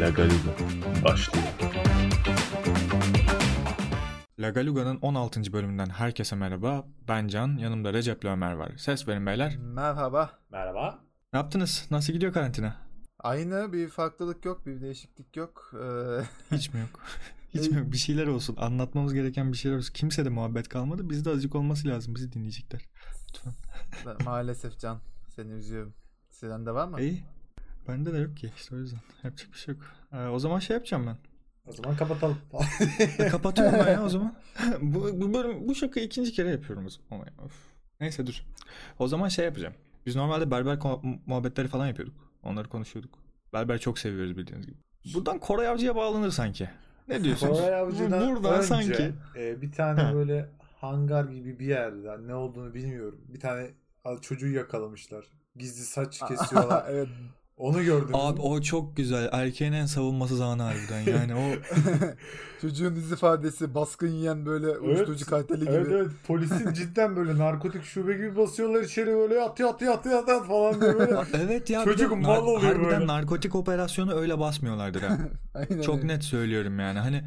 La Galuga başlıyor. La Galuga'nın 16. bölümünden herkese merhaba. Ben Can, yanımda Recep Ömer var. Ses verin beyler. Merhaba. Merhaba. Ne yaptınız? Nasıl gidiyor karantina? Aynı bir farklılık yok, bir değişiklik yok. Ee, Hiç mi yok? Hiç mi yok? Bir şeyler olsun. Anlatmamız gereken bir şeyler olsun. Kimse de muhabbet kalmadı. Bizde azıcık olması lazım. Bizi dinleyecekler. Lütfen. maalesef Can, seni üzüyorum. Sizden de var mı? İyi. Bende de yok ki. İşte o yüzden. Yapacak bir şey yok. Ee, o zaman şey yapacağım ben. O zaman kapatalım. E, kapatıyorum ben ya o zaman. bu, bu, bölüm, bu şakayı ikinci kere yapıyorum o zaman. Of. Neyse dur. O zaman şey yapacağım. Biz normalde berber muhabbetleri falan yapıyorduk. Onları konuşuyorduk. Berber çok seviyoruz bildiğiniz gibi. Buradan Koray Avcı'ya bağlanır sanki. Ne diyorsunuz? Koray Avcı'dan Buradan önce sanki. e, bir tane Ha. böyle hangar gibi bir yerde ne olduğunu bilmiyorum. Bir tane çocuğu yakalamışlar. Gizli saç kesiyorlar. evet. Onu gördüm. Abi o çok güzel. Erkeğin en savunması zamanı harbiden. Yani o Çocuğun yüz ifadesi baskın yiyen böyle uyuşturucu karteli gibi. Evet evet polisin cidden böyle narkotik şube gibi basıyorlar içeri böyle yat yat yat yat falan diye böyle. evet ya Çocuk de mal oluyor harbiden böyle. narkotik operasyonu öyle basmıyorlardır ha. Aynen çok öyle. net söylüyorum yani. Hani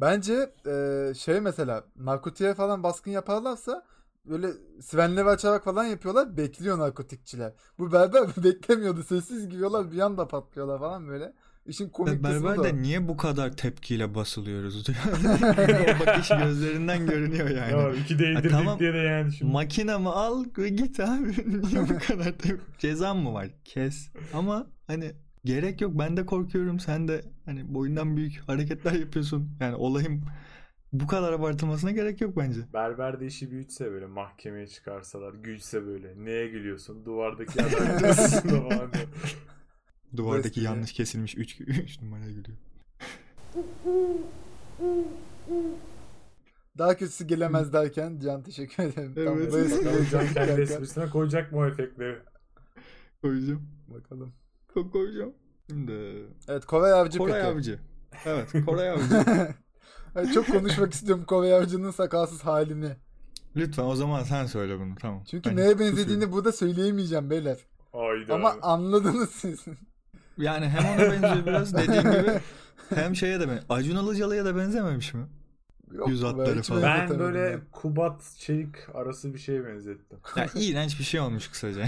Bence e, şey mesela narkotiğe falan baskın yaparlarsa böyle sirenleri açarak falan yapıyorlar. Bekliyor narkotikçiler. Bu berber beklemiyordu. Sessiz giriyorlar bir anda patlıyorlar falan böyle. İşin komik kısmı da o. Berberde niye bu kadar tepkiyle basılıyoruz? o bakış gözlerinden görünüyor yani. ya iki değdirdik tamam. diye de yani şimdi. Makinamı al ve git abi. Niye bu kadar tep- Cezam mı var? Kes. Ama hani gerek yok. Ben de korkuyorum. Sen de hani boyundan büyük hareketler yapıyorsun. Yani olayım bu kadar abartılmasına gerek yok bence. Berber de işi büyütse böyle mahkemeye çıkarsalar gülse böyle neye gülüyorsun duvardaki adam. Duvardaki yanlış kesilmiş 3 3 numaraya gülüyor. Daha kötüsü gelemez derken Can teşekkür ederim. Tam Evet. bu espriyi Can kendi esprisine koyacak mı o efektleri? Koyacağım. Bakalım. Ko- Koyacağım. Şimdi Evet Koray Avcı Koray peki. Avcı. Evet Koray Avcı. Çok konuşmak istiyorum Koray Avcı'nın sakalsız halini. Lütfen o zaman sen söyle bunu tamam. Çünkü Ben neye susuyorum. benzediğini burada söyleyemeyeceğim beyler. Ayda. Ama anladınız siz. Yani hem ona benziyor biraz dediğin gibi hem şeye de ben Acun Ilıcalı'ya da benzememiş mi? Yok, Yüz ben hatları falan. ben böyle ya. Kubat Çelik arası bir şeye benzettim. Ya iğrenç bir şey olmuş kısaca.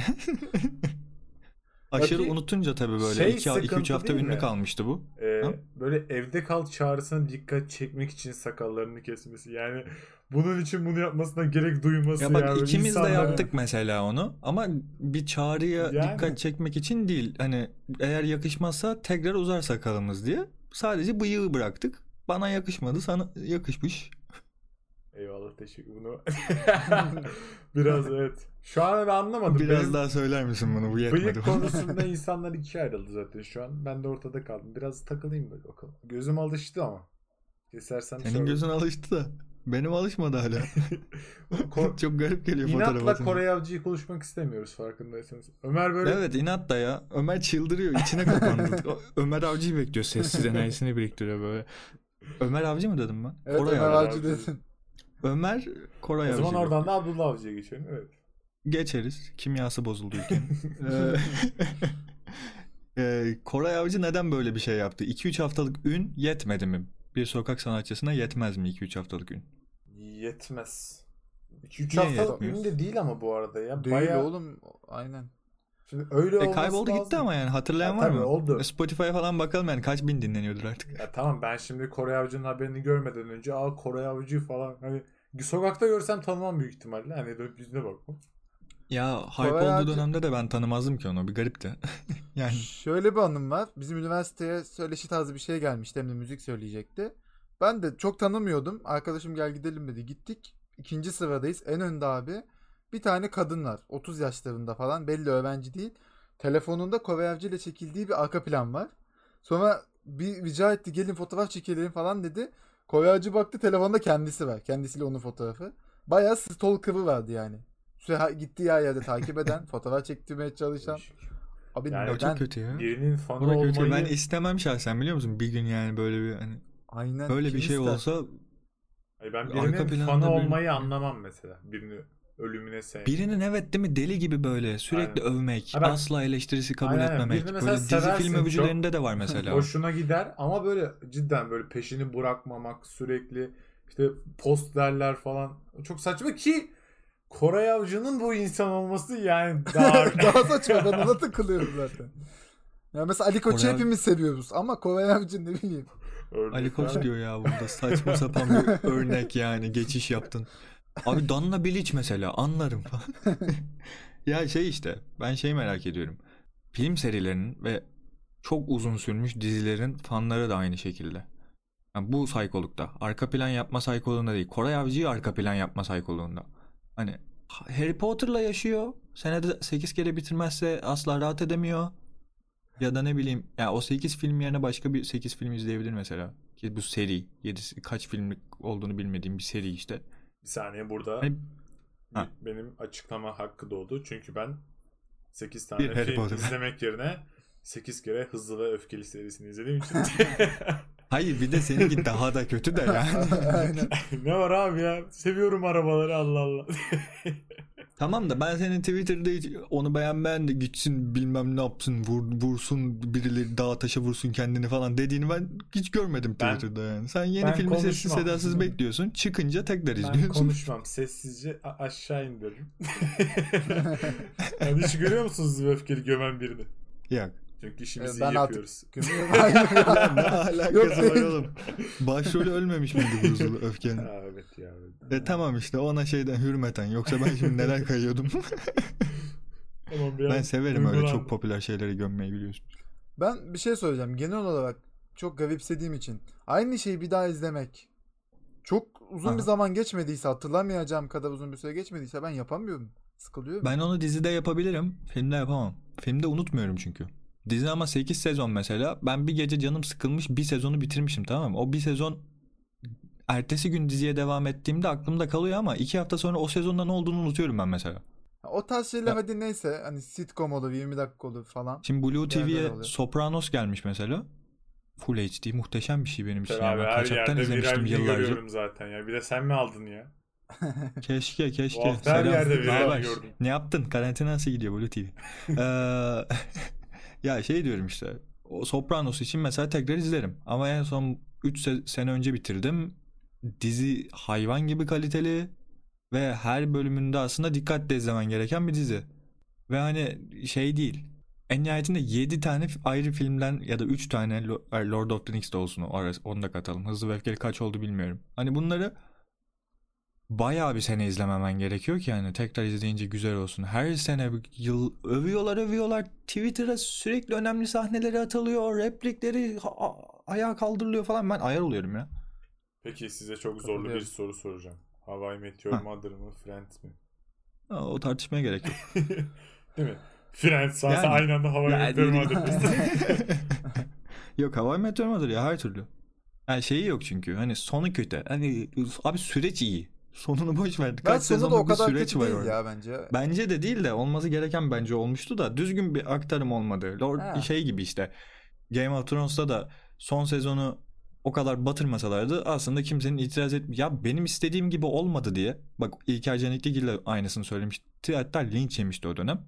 Aşırı unutunca tabii böyle şey 2-3 sıkıntı hafta ünlü kalmıştı bu. Ee, Ha? böyle evde kal çağrısına dikkat çekmek için sakallarını kesmesi. Yani bunun için bunu yapmasına gerek duyması. Ya bak yani. ikimiz İnsanlara- de yaptık mesela onu ama bir çağrıya Yani. dikkat çekmek için değil. Hani eğer yakışmazsa tekrar uzar sakalımız diye. Sadece bıyığı bıraktık. Bana yakışmadı sana yakışmış. Eyvallah teşekkür bunu. Biraz evet. Şu an ben anlamadım. Biraz Benim daha söyler misin bunu? Bu yetmedi. bıyık konusunda insanlar ikiye ayrıldı zaten şu an. Ben de ortada kaldım. Biraz takılayım böyle bakalım. Gözüm alıştı ama. Kesersem Senin sorun. gözün alıştı da. Benim alışmadı hala. Ko- Çok garip geliyor fotoğraf İnatla atınca. Kore Avcı'yı konuşmak istemiyoruz farkındaysanız. Ömer böyle Evet inat da ya. Ömer çıldırıyor. içine kapandı. Ömer Avcı'yı bekliyor. Sessiz enerjisini biriktiriyor böyle. Ömer Avcı mı dedim ben? Evet Koray Ömer Avcı. Avcı dedin. Ömer Koray o Avcı. zaman oradan da Abdullah Avcı'ya geçelim. Evet. Geçeriz. Kimyası bozuldu ülkenin. Ee, ee, Koray Avcı neden böyle bir şey yaptı? 2-3 haftalık ün yetmedi mi? Bir sokak sanatçısına yetmez mi 2-3 haftalık ün? Yetmez. 2-3 Niye haftalık ünlü de değil ama bu arada ya. Değil Bayağı... oğlum. Aynen. Şimdi öyle E kayboldu lazım. gitti ama yani hatırlayan Ha, var tabii, mı? oldu. E, Spotify'a falan bakalım yani kaç bin dinleniyordur artık. Ya tamam ben şimdi Kore Avcı'nın haberini görmeden önce aa Kore Avcı falan hani sokakta görsem tanımam büyük ihtimalle. Hani dönüp yüzüne bakmam. Ya hype Koray olduğu dönemde de ben tanımazdım ki onu. Bir garipti. yani Şöyle bir anım var. Bizim üniversiteye söyleşi tarzı bir şey gelmişti. Hem de müzik söyleyecekti. Ben de çok tanımıyordum. Arkadaşım gel gidelim dedi. Gittik. İkinci sıradayız. En önde abi. Bir tane kadın var. 30 yaşlarında falan. Belli öğrenci değil. Telefonunda Kore Avcı ile çekildiği bir arka plan var. Sonra bir rica etti gelin fotoğraf çekelim falan dedi. Kore Avcı baktı telefonda kendisi var. Kendisiyle onun fotoğrafı. Bayağı stalker'ı vardı yani. Sürekli gittiği her yerde takip eden, fotoğraf çektirmeye çalışan. Abi Yani neden? çok kötü ya. Birinin fanı O da kötü. olmayı Ben istemem şahsen biliyor musun? Bir gün yani böyle bir hani Aynen. böyle bir şey ister? olsa Ay ben birinin fanı bir- olmayı anlamam mesela. Birini ölümüne sevmek. Birinin evet değil mi deli gibi böyle sürekli Aynen. övmek, Ha ben- asla eleştirisi kabul Aynen, etmemek. Birini Böyle dizi film övücülerinde de var mesela. Hoşuna gider ama böyle cidden böyle peşini bırakmamak sürekli işte postlerler falan çok saçma ki Koray Avcı'nın bu insan olması yani daha Daha saçma ben ona takılıyorum zaten. Ya mesela Ali Koç'u Koray- hepimiz seviyoruz ama Koray Avcı ne bileyim. Ali Koç diyor ya burada saçma sapan bir örnek yani geçiş yaptın. Abi Danla Bilic mesela anlarım falan. ya şey işte ben şey merak ediyorum. Film serilerinin ve çok uzun sürmüş dizilerin fanları da aynı şekilde. Yani bu saykolukta. Arka plan yapma saykoluğunda değil. Koray Avcı'yı arka plan yapma saykoluğunda. Hani Harry Potter'la yaşıyor. Senede 8 kere bitirmezse asla rahat edemiyor. Ya da ne bileyim ya o 8 film yerine başka bir 8 film izleyebilir mesela. Ki bu seri. 7 kaç filmlik olduğunu bilmediğim bir seri işte. Bir saniye burada Hani- Ha. benim açıklama hakkı doğdu. Çünkü ben 8 Bir tane Harry film Potter. izlemek yerine 8 kere Hızlı ve Öfkeli serisini izlediğim için Hayır bir de seninki daha da kötü de yani. Ne var abi ya seviyorum arabaları Allah Allah. tamam da ben senin Twitter'da hiç onu beğenmeyen de gitsin bilmem ne yapsın vur, vursun birileri dağa taşa vursun kendini falan dediğini ben hiç görmedim Ben- Twitter'da yani. Sen yeni ben filmi sessiz sedasız bekliyorsun. Çıkınca tekrar Ben izliyorsun. konuşmam. Sessizce aşağı indiririm. yani hiç görüyor musunuz Öfkeli gömen birini? Yok. Çünkü işimizi ben iyi yapıyoruz. Alakası Yok, var oğlum? Başrolü ölmemiş miydi bu hızlı öfkenin? Ha, evet ya. Evet. E tamam işte ona şeyden hürmeten. Yoksa ben şimdi neler kayıyordum. Tamam, ben severim öyle çok popüler şeyleri gömmeyi biliyorsun. Ben bir şey söyleyeceğim. Genel olarak çok garipsediğim için. Aynı şeyi bir daha izlemek. Çok uzun Aha. bir zaman geçmediyse hatırlamayacağım kadar uzun bir süre geçmediyse ben yapamıyorum. Sıkılıyorum. Ben onu dizide yapabilirim. Filmde yapamam. Filmde unutmuyorum çünkü. Dizi ama 8 sezon mesela. Ben bir gece canım sıkılmış bir sezonu bitirmişim tamam mı? O bir sezon ertesi gün diziye devam ettiğimde aklımda kalıyor ama iki hafta sonra o sezonda ne olduğunu unutuyorum ben mesela. O tarz şeyler Ya- hadi neyse hani sitcom olur 20 dakika olur falan. Şimdi Blue TV'ye. Sopranos gelmiş mesela. Full HD muhteşem bir şey benim için. Abi ben her kaçaktan yerde izlemiştim viralini yıllarca. zaten ya. Bir de sen mi aldın ya? Keşke Bu keşke. hafta her yerde gördüm. Ne yaptın? Karantina nasıl gidiyor Blue TV? Ee, ya şey diyorum işte. O Sopranos için mesela tekrar izlerim. Ama en son 3 sene önce bitirdim. Dizi hayvan gibi kaliteli ve her bölümünde aslında dikkatle izlemen gereken bir dizi. Ve hani şey değil. En nihayetinde 7 tane ayrı filmden ya da 3 tane Lo- Lord of the Rings de olsun onu da katalım. Hızlı ve Öfkeli kaç oldu bilmiyorum. Hani bunları bayağı bir sene izlememen gerekiyor ki yani tekrar izleyince güzel olsun. Her sene bir yıl övüyorlar övüyorlar. Twitter'a sürekli önemli sahneleri atılıyor. Replikleri ayağa kaldırılıyor falan. Ben ayar oluyorum ya. Peki size çok zorlu bir soru soracağım. Hawaii Meteor Ha. Mother mı Friends mi? O tartışmaya gerek yok. Değil mi? Friends varsa Yani- aynı anda Hawaii Yani- Meteor Mother. yok Hawaii Meteor Mother ya her türlü. Yani şeyi yok çünkü. Hani sonu kötü. Hani abi süreç iyi. Sonunu boş ver. ben Kaç sonu da o kadar süreç var değil orada. ya bence. Bence de değil de olması gereken bence olmuştu da düzgün bir aktarım olmadı. Lord Ha. şey gibi işte Game of Thrones'ta da son sezonu o kadar batırmasalardı aslında kimsenin itiraz et ya benim istediğim gibi olmadı diye. Bak İlker Canikligil de aynısını söylemişti. Hatta linç yemişti o dönem.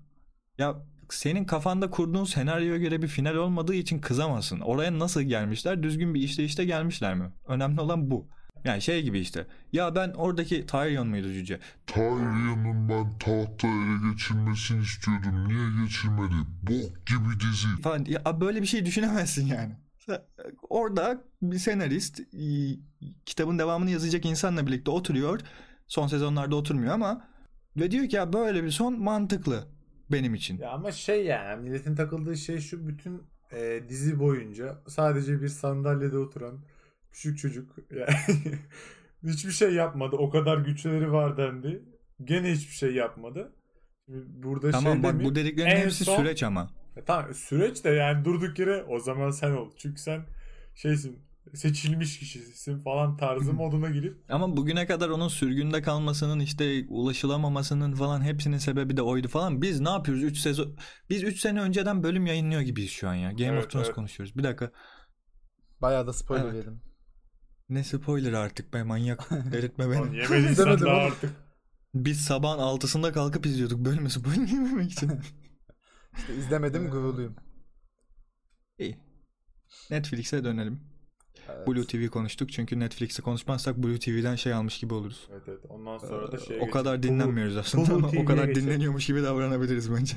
Ya senin kafanda kurduğun senaryoya göre bir final olmadığı için kızamazsın. Oraya nasıl gelmişler? Düzgün bir işleyişte gelmişler mi? Önemli olan bu. Yani şey gibi işte. Ya ben oradaki Tyrion muydu cüce? Tyrion'un ben tahta ele geçirmesini istiyordum. Niye geçirmedi? Bok gibi dizi. falan ya böyle bir şey düşünemezsin yani. Orada bir senarist kitabın devamını yazacak insanla birlikte oturuyor. Son sezonlarda oturmuyor ama ve diyor ki ya böyle bir son mantıklı benim için. ya ama şey yani milletin takıldığı şey şu bütün e, dizi boyunca sadece bir sandalyede oturan küçük çocuk yani hiçbir şey yapmadı. O kadar güçleri var dendi. Gene hiçbir şey yapmadı. Şimdi Burada tamam şey bak demeyeyim. bu dediklerin En hepsi son- süreç ama. E tamam süreç de yani durduk yere o zaman sen ol. Çünkü sen şeysin seçilmiş kişisin falan tarzı moduna girip Ama bugüne kadar onun sürgünde kalmasının işte ulaşılamamasının falan hepsinin sebebi de oydu falan. Biz ne yapıyoruz 3 sezon biz 3 sene önceden bölüm yayınlıyor gibiyiz şu an ya. Game Evet, of Thrones evet. konuşuyoruz. Bir dakika. Bayağı da spoiler Evet. yedim. Ne spoiler artık be manyak. Delirtme beni. Lan yemediysen İzlemedim daha oğlum. artık. Biz sabahın altısında kalkıp izliyorduk bölmesi bölmemek için. İşte izlemedim Ee, gururluyum. İyi. Netflix'e dönelim. Evet. Blue TV konuştuk çünkü Netflix'i konuşmazsak Blue TV'den şey almış gibi oluruz. Evet evet. Ondan sonra da Ee, şeye o kadar geçelim. dinlenmiyoruz aslında Hulu ama o kadar geçelim. dinleniyormuş gibi davranabiliriz bence.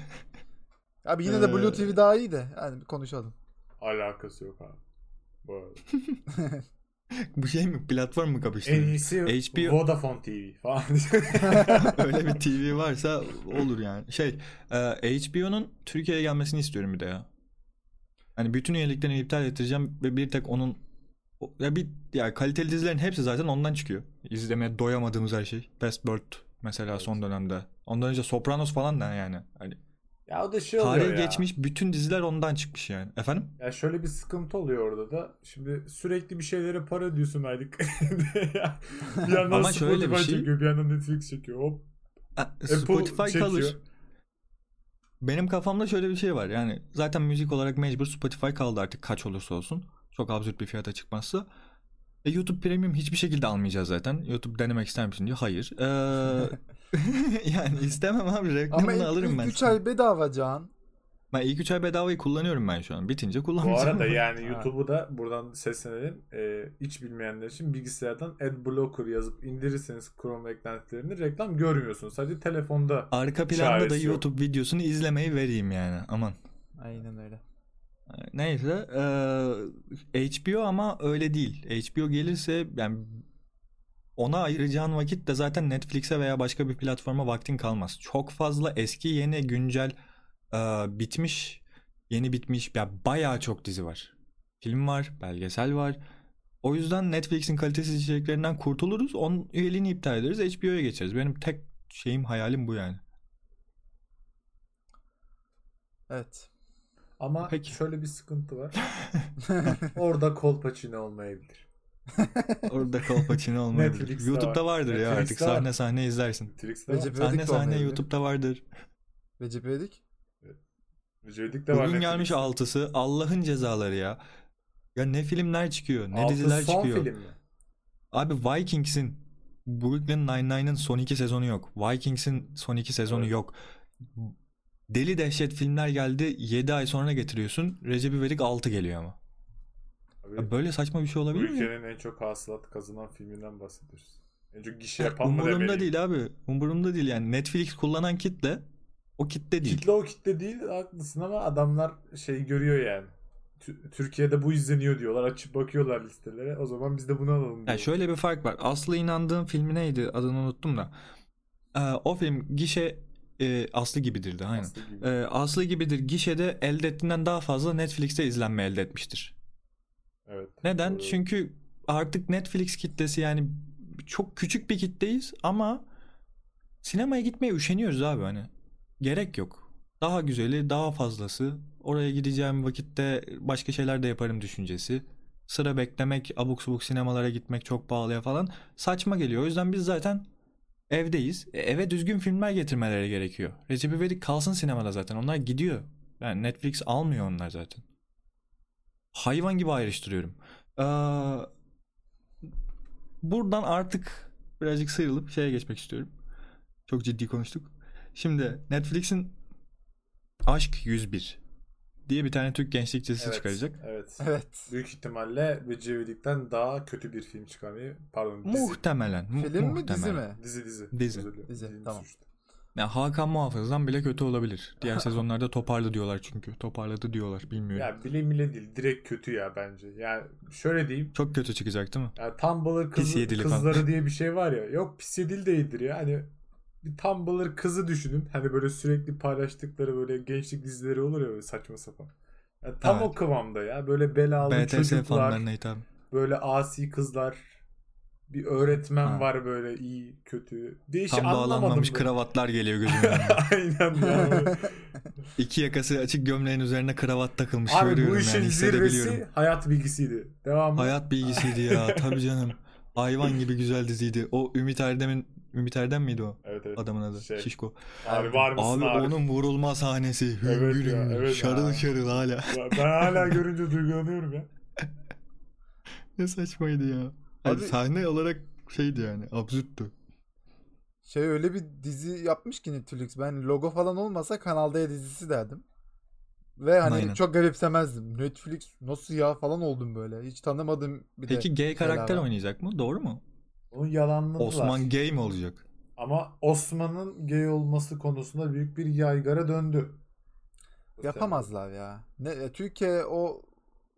Abi yine de Blue Ee, TV daha iyi de. Yani konuşalım. Alakası yok abi. Bu arada. Bu şey mi? Platform mu en kapıştırıyor? iyisi HBO Vodafone TV falan. Öyle bir TV varsa olur yani. Şey, e, HBO'nun Türkiye'ye gelmesini istiyorum bir de ya. Hani bütün üyeliklerini iptal ettireceğim ve bir tek onun ya bir ya kaliteli dizilerin hepsi zaten ondan çıkıyor. İzlemeye doyamadığımız her şey. Westworld mesela Evet. son dönemde. Ondan önce Sopranos falan da yani. Hani ya o da şey oluyor tarihi ya. geçmiş bütün diziler ondan çıkmış yani. Efendim? Ya şöyle bir sıkıntı oluyor orada da. Şimdi sürekli bir şeylere para ödüyorsun aylık. bir yandan Ama şöyle bir Spotify şey- çekiyor, bir yandan Netflix çekiyor. Hop. Ha, Apple Spotify çekiyor. kalır. Benim kafamda şöyle bir şey var. Yani zaten müzik olarak mecbur Spotify kaldı artık kaç olursa olsun. Çok absürt bir fiyata çıkmazsa. E, YouTube Premium hiçbir şekilde almayacağız zaten. YouTube denemek ister misin diyor. Hayır. Ee, yani istemem abi. Ama Reklamını ilk, alırım ben. 3 ay bedava Can. Ben ilk 3 ay bedavayı kullanıyorum ben şu an. Bitince Bu kullanmayacağım. arada yani. YouTube'u da buradan seslenelim. Ee, hiç bilmeyenler için bilgisayardan Adblocker yazıp indirirseniz Chrome eklentilerini reklam görmüyorsunuz. Sadece telefonda. Arka planda da Çaresi yok. YouTube videosunu izlemeyi vereyim yani. Aman. Aynen öyle. Neyse eee, HBO ama öyle değil. HBO gelirse yani ona ayıracağın vakit de zaten Netflix'e veya başka bir platforma vaktin kalmaz. Çok fazla eski yeni güncel eee, bitmiş yeni bitmiş ya bayağı çok dizi var. Film var, belgesel var. O yüzden Netflix'in kalitesiz içeriklerinden kurtuluruz. Onun üyeliğini iptal ederiz. HBO'ya geçeriz. Benim tek şeyim hayalim bu yani. Evet. Ama Peki. şöyle bir sıkıntı var. Orada Kolpaçino olmayabilir. Orada Kolpaçino olmayabilir. Netflix'te YouTube'da var. vardır ya Netflix'te artık. Sahne var. sahne izlersin. Netflix'te var. Recep Sahne İvedik de sahne olmayabilir. YouTube'da vardır. Recep İvedik. Recep İvedik'te var Bugün gelmiş Netflix'te. altısı. Allah'ın cezaları ya. Ya ne filmler çıkıyor, ne Altı diziler son çıkıyor. film mi? Abi Vikings'in Brooklyn Nine-Nine'ın son iki sezonu yok. Vikings'in son iki sezonu Evet. yok. Deli dehşet filmler geldi. 7 ay sonra getiriyorsun. Recep İvedik 6 geliyor ama. Abi, Ya böyle saçma bir şey bu olabilir mi? ülkenin en çok hasılat kazanan filminden bahsediyoruz. En çok gişe Ya, yapan mı Umurumda değil abi. Umurumda değil yani. Netflix kullanan kitle o kitle değil. Kitle o kitle değil haklısın ama adamlar şey görüyor yani. Tü- Türkiye'de bu izleniyor diyorlar. Açıp bakıyorlar listelere. O zaman biz de bunu alalım Ya diyorlar. şöyle bir fark var. Aslı inandığım filmi neydi? Adını unuttum da. Ee, o film gişe e, Aslı gibidir de aynen. Aslı gibi. Ee, Aslı gibidir gişede elde ettiğinden daha fazla Netflix'te izlenme elde etmiştir. Evet. Neden? Doğru. Çünkü artık Netflix kitlesi yani çok küçük bir kitleyiz ama sinemaya gitmeye üşeniyoruz abi hani. Gerek yok. Daha güzeli, daha fazlası. Oraya gideceğim vakitte başka şeyler de yaparım düşüncesi. Sıra beklemek, abuk subuk sinemalara gitmek çok pahalıya falan saçma geliyor. O yüzden biz zaten evdeyiz. E, eve düzgün filmler getirmeleri gerekiyor. Recep İvedik kalsın sinemada zaten. Onlar gidiyor. Yani Netflix almıyor onlar zaten. Hayvan gibi ayrıştırıyorum. Ee, buradan artık birazcık sıyrılıp şeye geçmek istiyorum. Çok ciddi konuştuk. Şimdi Netflix'in Aşk 101 diye bir tane Türk gençlik dizisi Evet, çıkaracak. Evet. Evet. Büyük ihtimalle Recep İvedik'ten daha kötü bir film çıkarmayı pardon dizi. Muhtemelen. mu- Film mi dizi mi? Dizi dizi. Dizi. Dilerim. Dizi, Dilimi tamam. sürçtü. Ya Hakan Muhafız'dan bile kötü olabilir. Diğer sezonlarda toparladı diyorlar çünkü. Toparladı diyorlar. Bilmiyorum. Ya bile bile değil. Direkt kötü ya bence. Yani şöyle diyeyim. Çok kötü çıkacak değil mi? Yani Tumblr falan. kızları diye bir şey var ya. Yok pis yedili değildir ya. Hani bir Tumblr kızı düşünün. Hani böyle sürekli paylaştıkları böyle gençlik dizileri olur ya böyle saçma sapan. Yani tam Evet. o kıvamda ya. Böyle belalı BTS çocuklar. fanlarına hitap. Böyle asi kızlar. Bir öğretmen Ha. var böyle iyi kötü. Değişik Tam bağlanmamış böyle. kravatlar geliyor gözümün önüne. Aynen ya. İki yakası açık gömleğin üzerine kravat takılmış. Abi görüyorum bu işin yani zirvesi hayat bilgisiydi. Devam. Hayat bilgisiydi ya tabii canım. Hayvan gibi güzel diziydi. O Ümit Erdem'in Ümit Erdem miydi o Evet evet. adamın adı? Şey, Şişko. Abi var mısın Abi abi? onun vurulma sahnesi hüngür Evet ya, evet şarıl ya. şarıl hala. Ben hala görünce duygulanıyorum ya. ne saçmaydı ya. Hani Abi- sahne olarak şeydi yani absürttü. Şey öyle bir dizi yapmış ki Netflix. Ben logo falan olmasa Kanal D dizisi derdim. Ve hani Aynen. çok garipsemezdim. Netflix nasıl ya falan oldum böyle. Hiç tanımadım bir de. Peki gay karakter var. oynayacak mı? Doğru mu? Onun yalanladılar. Osman gay mi olacak? Ama Osman'ın gay olması konusunda büyük bir yaygara döndü. Yapamazlar ya. Ne, e, Türkiye o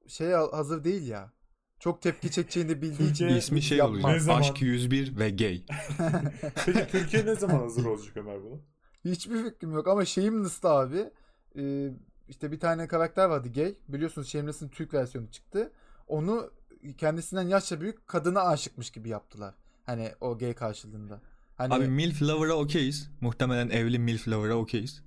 şeye hazır değil ya. Çok tepki çekeceğini bildiği için İsmi şey yapmaz. Ne olacak. zaman? Aşk 101 ve gay. Peki Türkiye ne zaman hazır olacak Ömer buna? Hiçbir fikrim yok ama Shameless'ta abi e, işte bir tane karakter vardı gay. Biliyorsunuz Shameless'ın Türk versiyonu çıktı. Onu kendisinden yaşça büyük kadına aşıkmış gibi yaptılar. Hani o gay karşılığında. Hani Abi MILF Lover'a okeyiz. Muhtemelen evli MILF Lover'a okeyiz.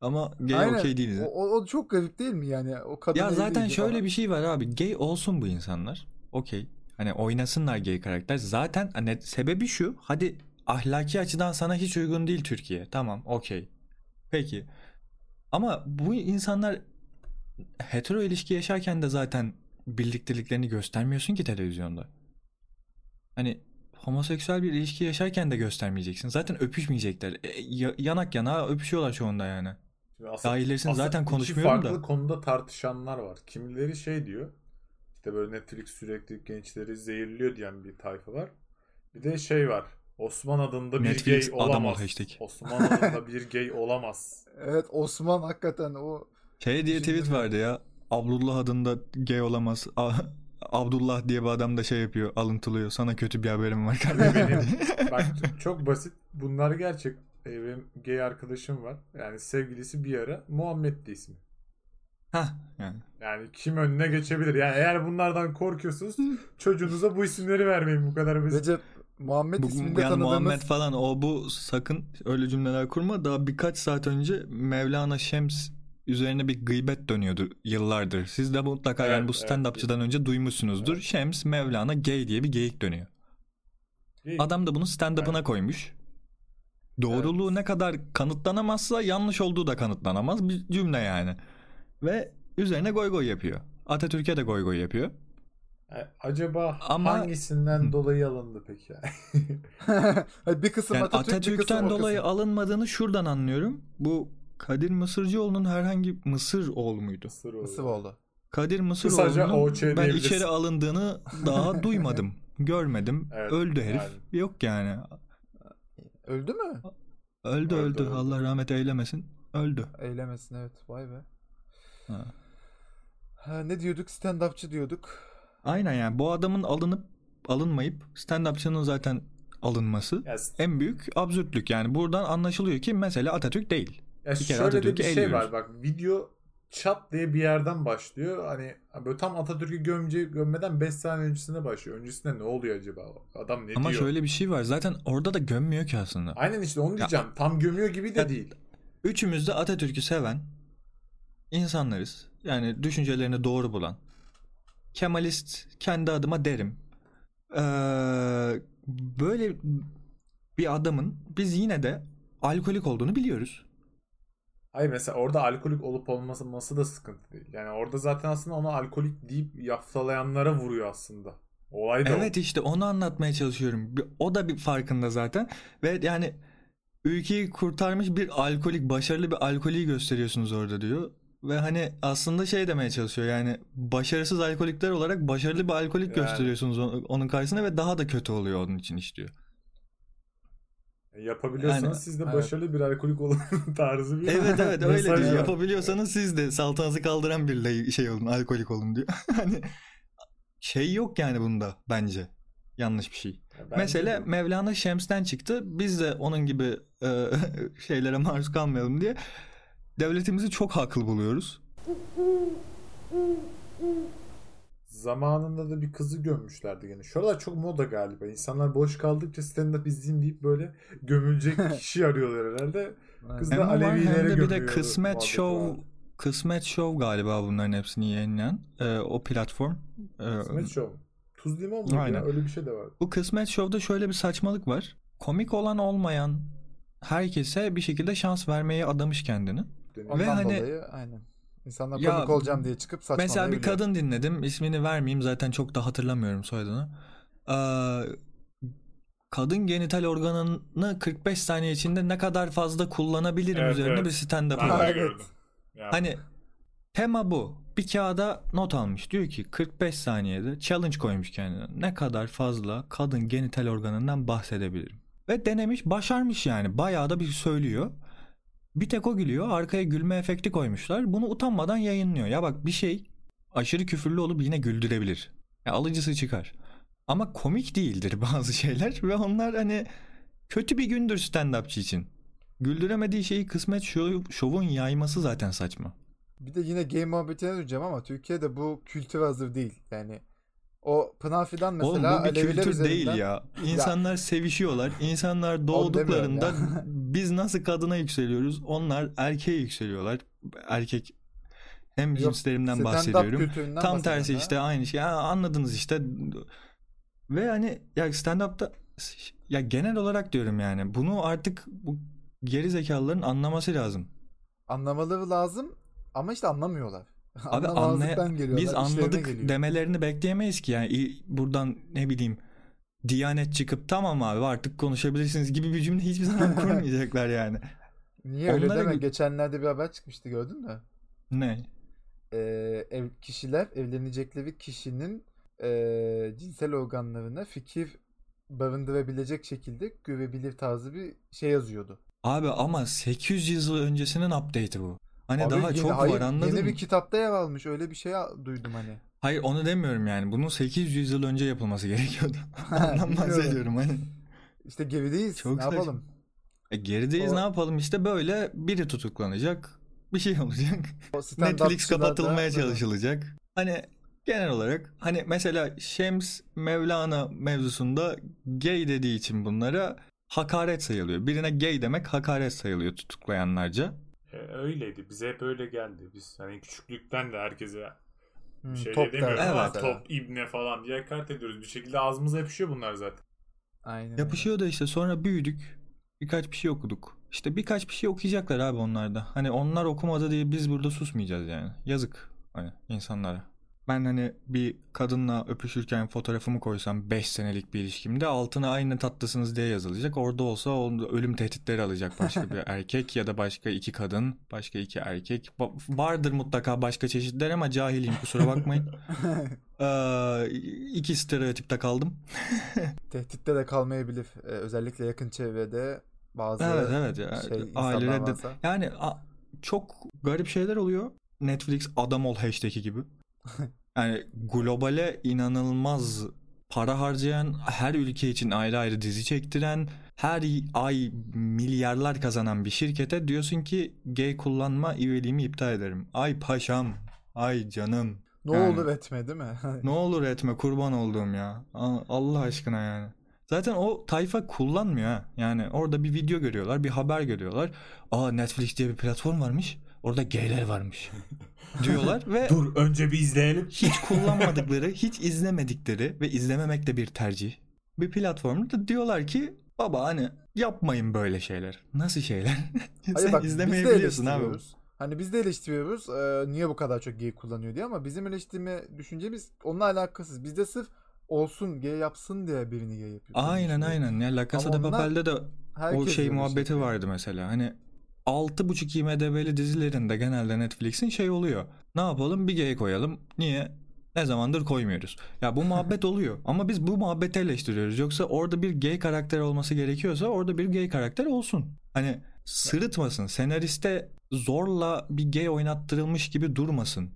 Ama gay aynen, okey değiliz. o, o, o çok garip değil mi yani? O kadın Ya zaten şöyle falan. bir şey var abi. Gay olsun bu insanlar. Okey. Hani oynasınlar gay karakter. Zaten hani sebebi şu. Hadi ahlaki açıdan sana hiç uygun değil Türkiye. Tamam okey. Peki. Ama bu insanlar hetero ilişki yaşarken de zaten birlikteliklerini göstermiyorsun ki televizyonda. Hani homoseksüel bir ilişki yaşarken de göstermeyeceksin. Zaten öpüşmeyecekler. E, ya- yanak yana öpüşüyorlar çoğunda yani. Aslında- Daha ilerisini aslında zaten konuşmuyorum farklı da. konuda tartışanlar var. Kimileri şey diyor. İşte böyle Netflix sürekli gençleri zehirliyor diyen bir tayfa var. Bir de şey var. Osman adında bir Netflix gay adam ol olamaz. hashtag. Osman adında bir gay olamaz. Evet Osman hakikaten o Şey diye tweet vardı ya. Abdullah adında gay olamaz. Abdullah diye bir adam da şey yapıyor. Alıntılıyor. Sana kötü bir haberim var kardeşim. Benim, bak çok basit. Bunlar gerçek. Benim gay arkadaşım var. Yani sevgilisi bir ara Muhammed'di ismi. Hah yani. Yani kim önüne geçebilir? Yani eğer bunlardan korkuyorsunuz çocuğunuza bu isimleri vermeyin bu kadar basit. Recep Muhammed Bu, isminde yani tanıdığımız Muhammed falan o bu sakın öyle cümleler kurma. Daha birkaç saat önce Mevlana Şems üzerine bir gıybet dönüyordu yıllardır. Siz de mutlaka Evet, yani bu evet. stand-upçıdan önce duymuşsunuzdur. Evet. Şems Mevlana gay diye bir geyik dönüyor. Gay. Adam da bunu stand-up'ına koymuş. Doğruluğu ne kadar kanıtlanamazsa yanlış olduğu da kanıtlanamaz bir cümle yani. Ve üzerine goy goy yapıyor. Atatürk'e de goy goy yapıyor. Yani acaba Ama- hangisinden Hı. dolayı alındı peki? Bir kısım Yani Atatürk, bir kısım Atatürk'ten dolayı kısım. alınmadığını şuradan anlıyorum. Bu Kadir Mısırcıoğlu'nun herhangi Mısır oğlu muydu? Mısır oldu. Mısıroğlu. Kadir Mısıroğlu'nun ben içeri alındığını daha duymadım. Görmedim. Evet, öldü herif. yani. Yok yani. Öldü mü? Öldü Öldü, öldü. öldü. Allah rahmet eylemesin. Öldü. Eylemesin evet. Vay be. Ha. Ha, ne diyorduk? Stand-upçı diyorduk. Aynen yani bu adamın alınıp alınmayıp stand-upçının zaten alınması Ya, en büyük absürtlük. Yani buradan anlaşılıyor ki mesela Atatürk değil. ya bir kere şöyle de bir şey var bak video çat diye bir yerden başlıyor. Hani böyle tam Atatürk'ü gömce, gömmeden 5 saniye öncesine başlıyor. Öncesinde ne oluyor acaba? Adam ne Ama diyor? şöyle bir şey var. Zaten orada da gömmüyor ki aslında. Aynen işte onu diyeceğim. Tam gömüyor gibi de Ya- değil. Üçümüz de Atatürk'ü seven insanlarız. Yani düşüncelerini doğru bulan. Kemalist kendi adıma derim. Ee, böyle bir adamın biz yine de alkolik olduğunu biliyoruz. Hayır mesela orada alkolik olup olmaması da sıkıntı değil. Yani orada zaten aslında onu alkolik deyip yaftalayanlara vuruyor aslında. Olay da o. Evet işte onu anlatmaya çalışıyorum. O da bir farkında zaten. Ve yani ülkeyi kurtarmış bir alkolik, başarılı bir alkoliği gösteriyorsunuz orada diyor. Ve hani aslında şey demeye çalışıyor yani başarısız alkolikler olarak başarılı bir alkolik Yani. gösteriyorsunuz on- onun karşısına ve daha da kötü oluyor onun için iş diyor. Yapabiliyorsanız Yani- siz de Evet. başarılı bir alkolik olun tarzı bir Evet evet öyle diyor. Yapabiliyorsanız siz de saltanatı kaldıran bir şey olun, alkolik olun diyor. hani şey yok yani bunda bence. Yanlış bir şey. Ya bence Mesele de. Mevlana Şems'ten çıktı. Biz de onun gibi e, şeylere maruz kalmayalım diye devletimizi çok haklı buluyoruz. Zamanında da bir kızı gömmüşlerdi gene. Şuralar çok moda galiba. İnsanlar boş kaldıkça stand-up izleyeyim deyip böyle gömülecek kişi arıyorlar herhalde. Kız da Alevilere de bir de gömüyor Kısmet Show. Kısmet Show galiba bunların hepsini yayınlayan e, o platform. E, Kısmet Show. Tuz limon mu Aynen. ya? Öyle bir şey de var. Bu Kısmet Show'da şöyle bir saçmalık var. Komik olan olmayan herkese bir şekilde şans vermeye adamış kendini. Ondan Ve hani- dolayı aynen. İnsanlar Ya, komik olacağım diye çıkıp saçmalayabiliyor. Mesela bir kadın dinledim. İsmini vermeyeyim zaten çok da hatırlamıyorum soyadını. Ee, kadın genital organını 45 saniye içinde ne kadar fazla kullanabilirim Evet, üzerine evet. bir stand-up var. Evet. Hani tema bu. Bir kağıda not almış. Diyor ki 45 saniyede challenge koymuş kendine. Ne kadar fazla kadın genital organından bahsedebilirim. Ve denemiş, başarmış yani. Bayağı da bir söylüyor. Bir tek o gülüyor. Arkaya gülme efekti koymuşlar. Bunu utanmadan yayınlıyor. Ya bak bir şey aşırı küfürlü olup yine güldürebilir. Ya alıcısı çıkar. Ama komik değildir bazı şeyler ve onlar hani kötü bir gündür stand-upçı için. Güldüremediği şeyi kısmet şov, şovun yayması zaten saçma. Bir de yine game muhabbetine döneceğim ama Türkiye'de bu kültür hazır değil. Yani o Pınar Fidan mesela Oğlum bu bir kültür değil üzerinden- ya. İnsanlar sevişiyorlar. İnsanlar doğduklarında ya. biz nasıl kadına yükseliyoruz? Onlar erkeğe yükseliyorlar. Erkek hem cinslerimden bahsediyorum. Tam tersi bahsediyorum işte aynı şey. Ya anladınız işte. Ve hani ya stand-up'ta ya genel olarak diyorum yani bunu artık bu geri zekalıların anlaması lazım. ha. Anlamaları lazım ama işte anlamıyorlar. Abi anlay biz anladık geliyor. demelerini bekleyemeyiz ki yani buradan ne bileyim Diyanet çıkıp tamam abi artık konuşabilirsiniz gibi bir cümle hiçbir zaman kurmayacaklar yani. Niye öyle Onlara deme? gü- Geçenlerde bir haber çıkmıştı gördün mü? Ne? Ee, ev, kişiler evlenecekleri kişinin ee, cinsel organlarına fikir barındırabilecek şekilde görebilir tarzı bir şey yazıyordu. Abi ama 800 yıl öncesinin update'i bu. Hani Abi daha yeni- çok hayır, var anladın Yeni mı? bir kitapta yer almış. Öyle bir şey duydum hani. Hayır onu demiyorum yani. Bunun 800 yıl önce yapılması gerekiyordu. Ondan bahsediyorum hani. İşte gerideyiz. Çok ne saçma. yapalım? E gerideyiz O- ne yapalım işte böyle biri tutuklanacak. Bir şey olacak. Netflix da- kapatılmaya çalışılacak. Hani genel olarak hani mesela Şems Mevlana mevzusunda gay dediği için bunlara hakaret sayılıyor. Birine gay demek hakaret sayılıyor tutuklayanlarca. E, öyleydi. Bize hep öyle geldi. Biz hani küçüklükten de herkese Hmm, bir şey top de demiyoruz Evet. top, ibne falan diye hakaret ediyoruz. Bir şekilde ağzımıza yapışıyor bunlar zaten. Aynen. Yapışıyor da işte sonra büyüdük. Birkaç bir şey okuduk. İşte birkaç bir şey okuyacaklar abi onlar da. Hani onlar okumadı diye biz burada susmayacağız yani. Yazık hani insanlara. Ben hani bir kadınla öpüşürken fotoğrafımı koysam 5 senelik bir ilişkimde altına aynı tatlısınız diye yazılacak. Orada olsa ölüm tehditleri alacak başka bir erkek ya da başka iki kadın, başka iki erkek. Vardır mutlaka başka çeşitler ama cahilim kusura bakmayın. Ee, iki stereotipte kaldım. Tehditte de kalmayabilir. Ee, özellikle yakın çevrede bazı Evet evet ya. şey, insanlar Ailede de- varsa. yani a- çok garip şeyler oluyor. Netflix adam ol hashtag'i gibi. Yani globale inanılmaz para harcayan, her ülke için ayrı ayrı dizi çektiren, her ay milyarlar kazanan bir şirkete diyorsun ki gay kullanma üyeliğimi iptal ederim. Ay paşam, ay canım. Ne Yani- olur etme değil mi? Ne olur etme kurban olduğum ya. Allah aşkına yani. Zaten o tayfa kullanmıyor ha. Yani orada bir video görüyorlar, bir haber görüyorlar. Aa Netflix diye bir platform varmış. Orada gayler varmış. diyorlar ve Dur önce bir izleyelim. hiç kullanmadıkları, hiç izlemedikleri ve izlememek de bir tercih. Bir platformda diyorlar ki baba hani yapmayın böyle şeyler. Nasıl şeyler? Hayır Sen bak biz de izlemeyebiliyorsun abi. Hani biz de eleştiriyoruz e, niye bu kadar çok gay kullanıyor diye ama bizim eleştirme düşüncemiz onunla alakasız. Biz de sırf olsun gay yapsın diye birini gay yapıyoruz. Aynen İşte aynen. Ya La Casa de Papel'de de o şey muhabbeti yapıyor. vardı mesela. Hani 6.5 IMDb'li dizilerinde genelde Netflix'in şey oluyor. Ne yapalım? Bir gay koyalım. Niye? Ne zamandır koymuyoruz. Ya bu muhabbet oluyor. Ama biz bu muhabbeti eleştiriyoruz. Yoksa orada bir gay karakter olması gerekiyorsa orada bir gay karakter olsun. Hani sırıtmasın. Senariste zorla bir gay oynattırılmış gibi durmasın.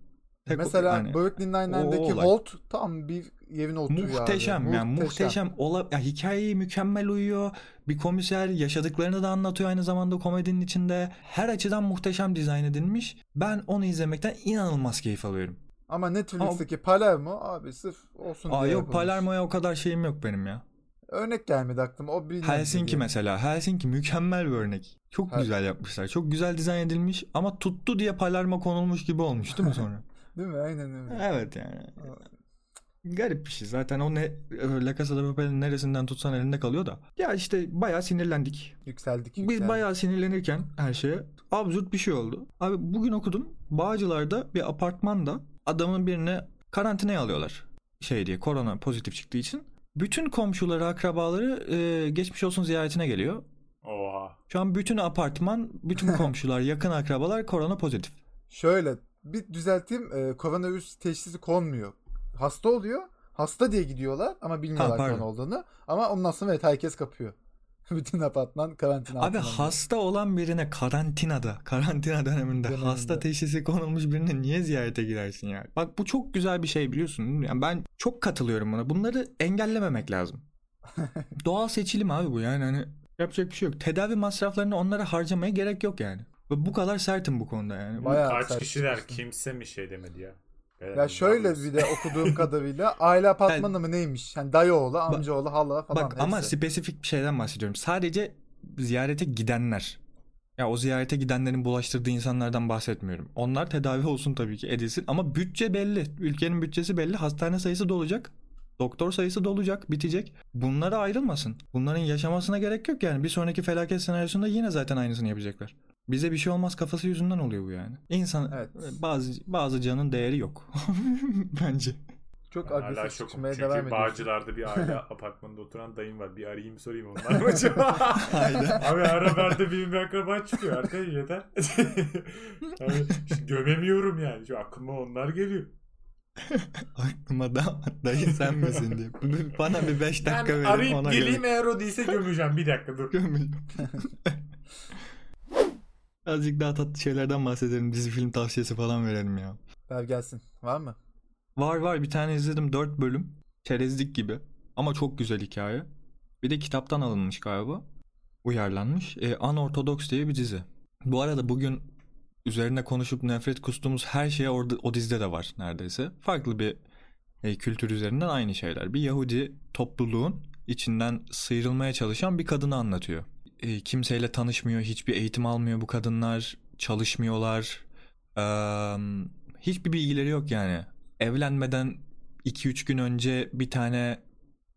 Tek Mesela hani- Brooklyn Nine-Nine'deki. Holt tam bir yerine oturuyor abi. Muhteşem yani muhteşem ola ya hikayeyi mükemmel uyuyor. Bir komiser yaşadıklarını da anlatıyor aynı zamanda komedinin içinde. Her açıdan muhteşem dizayn edilmiş. Ben onu izlemekten inanılmaz keyif alıyorum. Ama Netflix'teki Palermo abi sırf olsun Aa diye yok. Palermo'ya o kadar şeyim yok benim ya. Örnek gelmedi aklıma. O Helsinki mesela. Helsinki mükemmel bir örnek. Çok Her- güzel yapmışlar. Çok güzel dizayn edilmiş ama tuttu diye Palermo konulmuş gibi olmuş değil mi sonra? Değil mi? Aynen öyle. evet yani. Garip bir şey. Zaten o ne La Casa de Papel'in neresinden tutsan elinde kalıyor da. Ya işte bayağı sinirlendik. Yükseldik Biz yükseldik. bayağı sinirlenirken her şeye absürt bir şey oldu. Abi bugün okudum. Bağcılar'da bir apartmanda adamın birine karantinaya alıyorlar. Şey diye korona pozitif çıktığı için. Bütün komşuları, akrabaları e, geçmiş olsun ziyaretine geliyor. Oha. Şu an bütün apartman, bütün komşular, yakın akrabalar korona pozitif. Şöyle bir düzelteyim. E, koronavirüs teşhisi konmuyor. Hasta oluyor. Hasta diye gidiyorlar ama bilmiyorlar Ha, korona olduğunu. Ama ondan sonra evet herkes kapıyor. Bütün apartman karantina Abi altına alıyor. hasta olan birine karantinada, karantina döneminde Döneminde. hasta teşhisi konulmuş birine niye ziyarete girersin ya? Bak bu çok güzel bir şey biliyorsun. Yani ben çok katılıyorum buna. Bunları engellememek lazım. Doğal seçilim abi bu yani hani yapacak bir şey yok. Tedavi masraflarını onlara harcamaya gerek yok yani. Bu kadar sertim bu konuda yani. Bayağı Kaç sert kişiler çıkmışsın. kimse mi şey demedi ya? Ya şöyle bir de okuduğum kadarıyla aile apartmanı mı neymiş? Yani dayı oğlu, amcaoğlu, hala falan. Bak ama hepsi. spesifik bir şeyden bahsediyorum. Sadece ziyarete gidenler. Ya o ziyarete gidenlerin bulaştırdığı insanlardan bahsetmiyorum. Onlar tedavi olsun tabii ki edilsin ama bütçe belli. Ülkenin bütçesi belli. Hastane sayısı dolacak. Doktor sayısı dolacak, bitecek. Bunlara ayrılmasın. Bunların yaşamasına gerek yok yani. Bir sonraki felaket senaryosunda yine zaten aynısını yapacaklar. Bize bir şey olmaz kafası yüzünden oluyor bu yani. İnsan Evet. bazı bazı canın değeri yok. Bence. çok Hala agresif şokum. çıkmaya Çünkü devam ediyorsun. Bağcılar'da bir aile apartmanında oturan dayım var. Bir arayayım sorayım onlar mı acaba? Abi ara berde benim bir akraba çıkıyor. Arkaya yeter. Abi, gömemiyorum yani. Şu aklıma onlar geliyor. Aklıma da dayı sen misin diye. Bana bir 5 dakika Ben verin arayıp ona geleyim göre eğer o değilse gömeceğim. Bir dakika dur. gömeyim. Azıcık daha tatlı şeylerden bahsedelim. Dizi film tavsiyesi falan verelim ya. Ver gelsin. Var mı? Var var bir tane izledim 4 bölüm. Çerezlik gibi. Ama çok güzel hikaye. Bir de kitaptan alınmış galiba. Uyarlanmış. E, Unorthodox diye bir dizi. Bu arada bugün üzerine konuşup nefret kustuğumuz her şey orada o dizide de var neredeyse. Farklı bir e, kültür üzerinden aynı şeyler. Bir Yahudi topluluğun içinden sıyrılmaya çalışan bir kadını anlatıyor. E, kimseyle tanışmıyor, hiçbir eğitim almıyor bu kadınlar, çalışmıyorlar. Hiçbir bilgileri yok yani. Evlenmeden 2-3 gün önce bir tane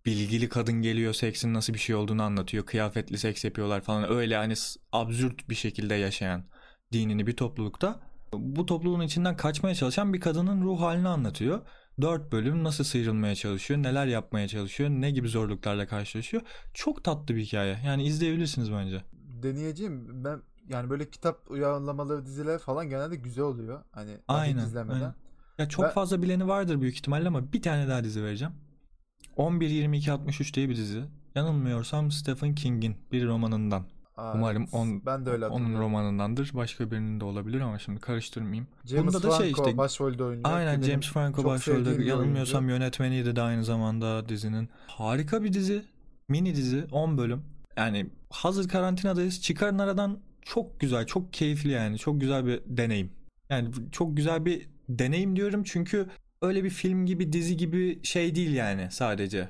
bilgili kadın geliyor seksin nasıl bir şey olduğunu anlatıyor. Kıyafetli seks yapıyorlar falan öyle hani absürt bir şekilde yaşayan dinini bir toplulukta. Bu topluluğun içinden kaçmaya çalışan bir kadının ruh halini anlatıyor. 4 bölüm nasıl sıyrılmaya çalışıyor, neler yapmaya çalışıyor, ne gibi zorluklarla karşılaşıyor. Çok tatlı bir hikaye. Yani izleyebilirsiniz bence. Deneyeceğim. Ben yani böyle kitap uyarlamaları diziler falan genelde güzel oluyor. Hani Aynen, izlemeden. aynen. Ya çok Ben- fazla bileni vardır büyük ihtimalle ama bir tane daha dizi vereceğim. 11-22-63 diye bir dizi. Yanılmıyorsam Stephen King'in bir romanından. Aa, Umarım evet. on- ben de öyle Onun romanındandır. Başka birinin de olabilir ama şimdi karıştırmayayım. James Bunda da Franco şey işte- başrolde oynuyor. Aynen James Franco başrolde. Yanılmıyorsam oyuncu. yönetmeniydi de aynı zamanda dizinin. Harika bir dizi. Mini dizi 10 bölüm. Yani hazır karantinadayız. Çıkarın aradan çok güzel, çok keyifli yani. Çok güzel bir deneyim. Yani çok güzel bir deneyim diyorum çünkü öyle bir film gibi, dizi gibi şey değil yani sadece.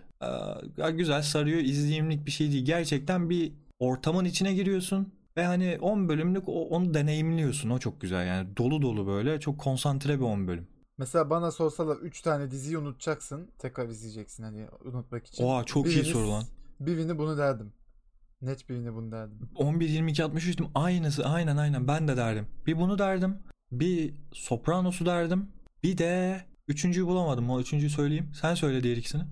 Ee, güzel sarıyor, izleyimlik bir şey değil. Gerçekten bir ortamın içine giriyorsun ve hani 10 bölümlük o- onu deneyimliyorsun. O çok güzel yani. Dolu dolu böyle çok konsantre bir 10 bölüm. Mesela bana sorsalar 3 tane diziyi unutacaksın. Tekrar izleyeceksin hani unutmak için. Oha çok iyi Birini- soru lan. Birini bunu derdim. Net birini bunu derdim. 11 22 63 'tüm aynısı aynen aynen ben de derdim. Bir bunu derdim. Bir Sopranos'u derdim. Bir de üçüncüyü bulamadım. O üçüncüyü söyleyeyim. Sen söyle diğer ikisini.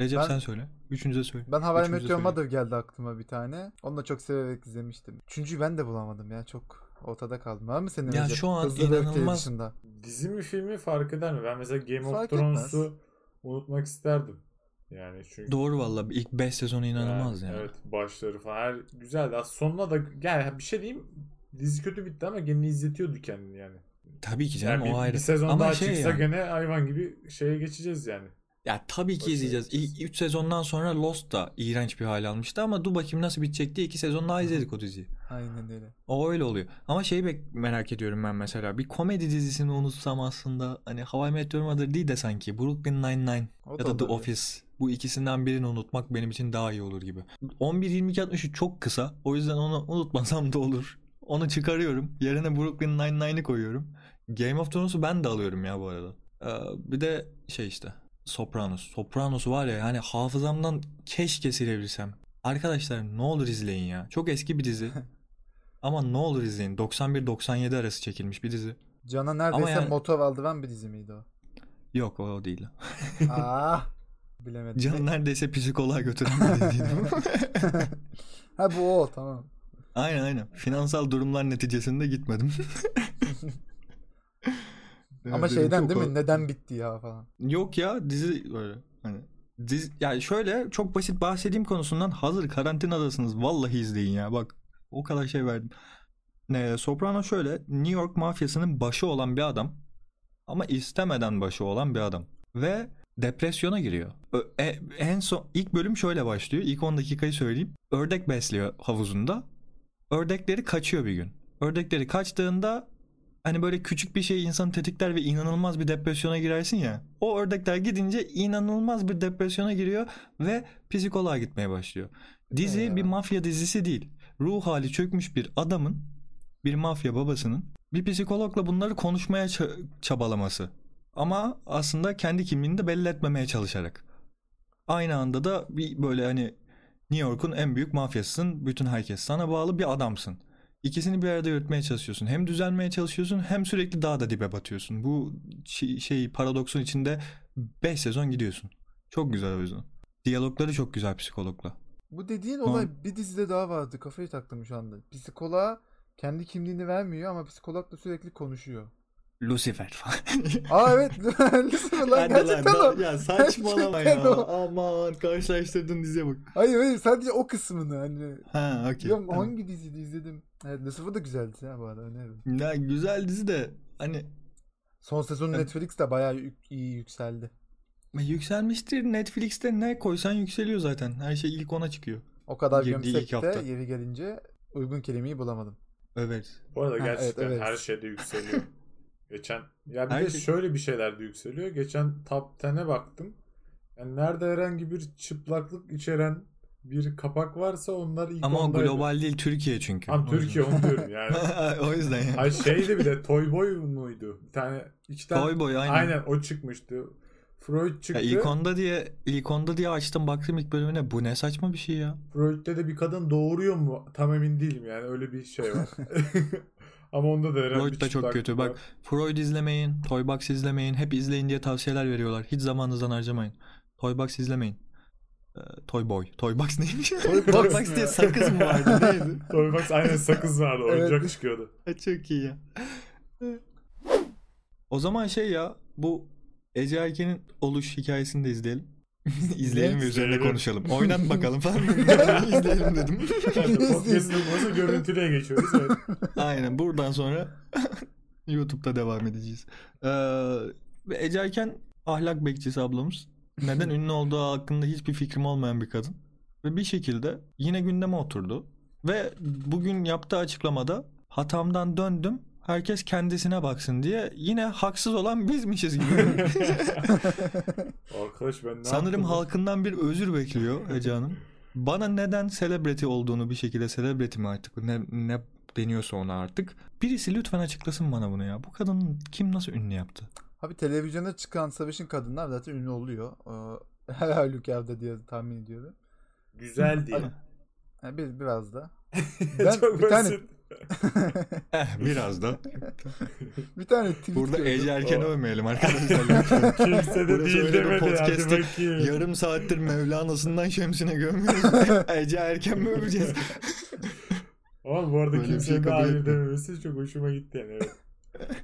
Recep Ben- sen söyle. Üçüncü de söyle. Ben de Meteor. Mother geldi aklıma bir tane. Onu da çok severek izlemiştim. Üçüncüyü ben de bulamadım ya. Çok ortada kaldım. Var mı senin Ya Recep? şu an Hızlı ve öfkeli inanılmaz- dışında. Dizi mi filmi fark eder mi? Ben mesela Game of Fark Thrones'u unutmak isterdim. Yani çünkü Doğru valla. İlk 5 sezonu inanılmaz yani. Evet başları falan her güzeldi. Aslında sonuna da yani bir şey diyeyim dizi kötü bitti ama gene izletiyordu kendini yani. Tabii ki canım Yani bir, o ayrı. bir sezon Ama daha şey çıksa yani. gene hayvan gibi şeye geçeceğiz yani. Ya tabii ki izleyeceğiz. İlk 3 sezondan sonra Lost da iğrenç bir hal almıştı ama dur bakayım nasıl bitecek diye 2 sezon daha izledik o diziyi. Aynen öyle. O öyle oluyor. Ama şeyi merak ediyorum ben mesela. Bir komedi dizisini unutsam aslında hani Hawaii Meteor Mother değil de sanki Brooklyn Nine-Nine O ya da da The olabilir. Office. Bu ikisinden birini unutmak benim için daha iyi olur gibi. 11-22-63 çok kısa. O yüzden onu unutmasam da olur. Onu çıkarıyorum. Yerine Brooklyn Nine-Nine'i koyuyorum. Game of Thrones'u ben de alıyorum ya bu arada. Ee, bir de şey işte Sopranos. Sopranos var ya yani hafızamdan keşke silebilsem. Arkadaşlar ne olur izleyin ya. Çok eski bir dizi. Ama ne olur izleyin. 91-97 arası çekilmiş bir dizi. Cana neredeyse yani- motor aldıran bir dizi miydi o? Yok o değil. ah Bilemedim. Can neredeyse psikoloğa götüren bir diziydi ha bu o tamam. aynen aynen. Finansal durumlar neticesinde gitmedim. Ama Evet, şeyden değil o- mi? Neden bitti ya falan. Yok ya dizi böyle hani dizi yani şöyle çok basit bahsedeyim konusundan hazır karantinadasınız vallahi izleyin ya bak o kadar şey verdim. Ne, Soprano şöyle New York mafyasının başı olan bir adam ama istemeden başı olan bir adam ve depresyona giriyor. E- en son ilk bölüm şöyle başlıyor. İlk 10 dakikayı söyleyeyim. Ördek besliyor havuzunda. Ördekleri kaçıyor bir gün. Ördekleri kaçtığında hani böyle küçük bir şey insanı tetikler ve inanılmaz bir depresyona girersin ya. O ördekler gidince inanılmaz bir depresyona giriyor ve psikoloğa gitmeye başlıyor. Dizi Ya. bir mafya dizisi değil. Ruh hali çökmüş bir adamın, bir mafya babasının bir psikologla bunları konuşmaya ça- çabalaması. Ama aslında kendi kimliğini de belli etmemeye çalışarak. Aynı anda da bir böyle hani New York'un en büyük mafyasısın. Bütün herkes sana bağlı bir adamsın. İkisini bir arada yürütmeye çalışıyorsun. Hem düzelmeye çalışıyorsun hem sürekli daha da dibe batıyorsun. Bu şey, şey paradoksun içinde 5 sezon gidiyorsun. Çok güzel o yüzden. Diyalogları çok güzel psikologla. Bu dediğin olay bir dizide daha vardı. Kafayı taktım şu anda. Psikoloğa kendi kimliğini vermiyor ama psikologla sürekli konuşuyor. Lucifer falan. Aa evet. Lucifer lan gerçekten o. Ya saçmalama ya. o. Aman karşılaştırdın diziye bak. Hayır hayır sadece o kısmını hani. Ha okey. Tamam. hangi diziydi izledim. Evet Lucifer da güzeldi ha bu arada. öneririm. Ya güzel dizi de hani Son sezonu Evet. Netflix'te bayağı yük- iyi yükseldi. yükselmiştir. Netflix'te ne koysan yükseliyor zaten. Her şey ilk ona çıkıyor. O kadar Girdiği gömsek de yeri gelince uygun kelimeyi bulamadım. Evet. Bu arada Ha, gerçekten evet, evet. her şeyde yükseliyor. Geçen ya bir Her de şöyle bir şeyler de yükseliyor. Geçen Top 10'e baktım. Yani nerede herhangi bir çıplaklık içeren bir kapak varsa onlar ilk Ama ondaydı. global değil Türkiye çünkü. Tam Türkiye onu diyorum yani. o yüzden ya. Ay şeydi bir de Toy Boy muydu? Bir tane iki tane Toy Boy aynen. aynen o çıkmıştı. Freud çıktı. Ya ilk onda diye ilk onda diye açtım baktım ilk bölümüne. Bu ne saçma bir şey ya. Freud'de de bir kadın doğuruyor mu? Tam emin değilim yani öyle bir şey var. Ama onda da herhalde Freud da çok kötü. var. Bak Freud izlemeyin, Toybox izlemeyin. Hep izleyin diye tavsiyeler veriyorlar. Hiç zamanınızdan harcamayın. Toybox izlemeyin. Ee, Toy Boy. Toybox neymiş? Toybox Toybox diye sakız mı vardı? Neydi? Toybox aynen sakız vardı. Evet. Oyuncak çıkıyordu. Çok iyi ya. O zaman şey ya bu Ece Erken'in oluş hikayesini de izleyelim. izleyelim ve üzerine konuşalım. Oynat bakalım falan. izleyelim dedim. Podcast'ın nasıl görüntülüye geçiyoruz. Evet. Aynen buradan sonra YouTube'da devam edeceğiz. Ee, ve Ece ahlak bekçisi ablamız. Neden ünlü olduğu hakkında hiçbir fikrim olmayan bir kadın. Ve bir şekilde yine gündeme oturdu. Ve bugün yaptığı açıklamada hatamdan döndüm. Herkes kendisine baksın diye yine haksız olan bizmişiz gibi. Arkadaş ben ne Sanırım yaptım? halkından bir özür bekliyor Ece Hanım. Bana neden celebrity olduğunu bir şekilde celebrity mi artık ne, ne deniyorsa ona artık. Birisi lütfen açıklasın bana bunu ya. Bu kadın kim nasıl ünlü yaptı? Abi televizyona çıkan savaşın kadınlar zaten ünlü oluyor. Ee, Her halükarda diye tahmin ediyorum. Güzel diye. Yani bir, biraz da. Ben Çok bir tane- basit. biraz da. Bir tane tweet Burada gördüm. Ece Erken'i O- övmeyelim arkadaşlar. lütfen. Kimse de Burası değil demedi. Bakayım. Yarım saattir Mevlana'sından Şemsine gömüyoruz. Ece Erken mi öveceğiz? Ama bu arada kimsenin şey hayır dememesi çok hoşuma gitti yani. Evet.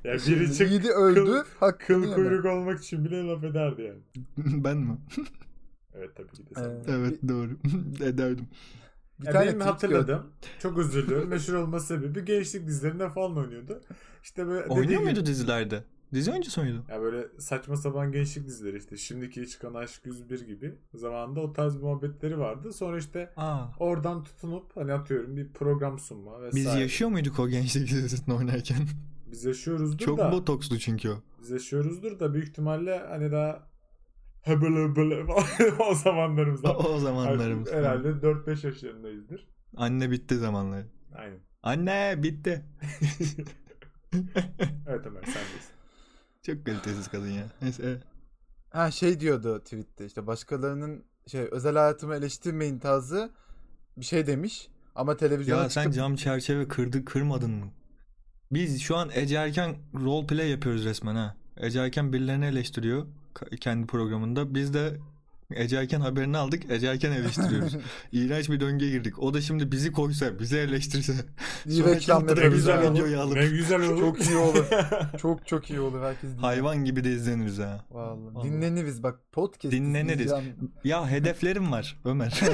Ya biri çık Yiğidi öldü. hakkını kıl yeme. kuyruk olmak için bile laf ederdi yani. ben mi? Evet tabii ki de sen. Ee, Evet doğru. Ederdim. Bir Ya tane benim hatırladım. Çok özür diliyorum. Meşhur olması sebebi gençlik dizilerinde falan oynuyordu. İşte böyle Oynuyor muydu gibi- dizilerde? Dizi oyuncusu muydu? Ya böyle saçma sapan gençlik dizileri işte. Şimdiki çıkan Aşk 101 gibi. Zamanında o tarz muhabbetleri vardı. Sonra işte Aa. oradan tutunup hani atıyorum bir program sunma vesaire. Biz yaşıyor muyduk o gençlik dizisinde oynarken? Biz yaşıyoruzdur Çok da. botokslu çünkü o. Biz yaşıyoruzdur da büyük ihtimalle hani daha hebele böyle o zamanlarımızda. O zamanlarımız. Artık Herhalde 4-5 yaşlarındayızdır. Anne bitti zamanları. Aynen. Anne bitti. Evet Ömer sendeyiz. Çok kalitesiz kadın ya. Neyse. Ha şey diyordu tweette işte başkalarının şey özel hayatımı eleştirmeyin tarzı bir şey demiş. Ama televizyona Ya sen çıkıp cam çerçeve kırdı kırmadın mı? Biz şu an Ece Erken role play yapıyoruz resmen ha. Ece Erken birilerini eleştiriyor kendi programında. Biz de Ece Erken haberini aldık. Ece Erken eleştiriyoruz. İğrenç bir döngüye girdik. O da şimdi bizi koysa, bizi eleştirse. İyi reklam yaparız güzel videoyu alıp Ne güzel olur. Çok iyi olur. Çok çok iyi olur. Herkes dinler. hayvan gibi de izleniriz ha. Vallahi. Vallahi. Dinleniriz bak podcast Dinleniriz. Ya hedeflerim var Ömer.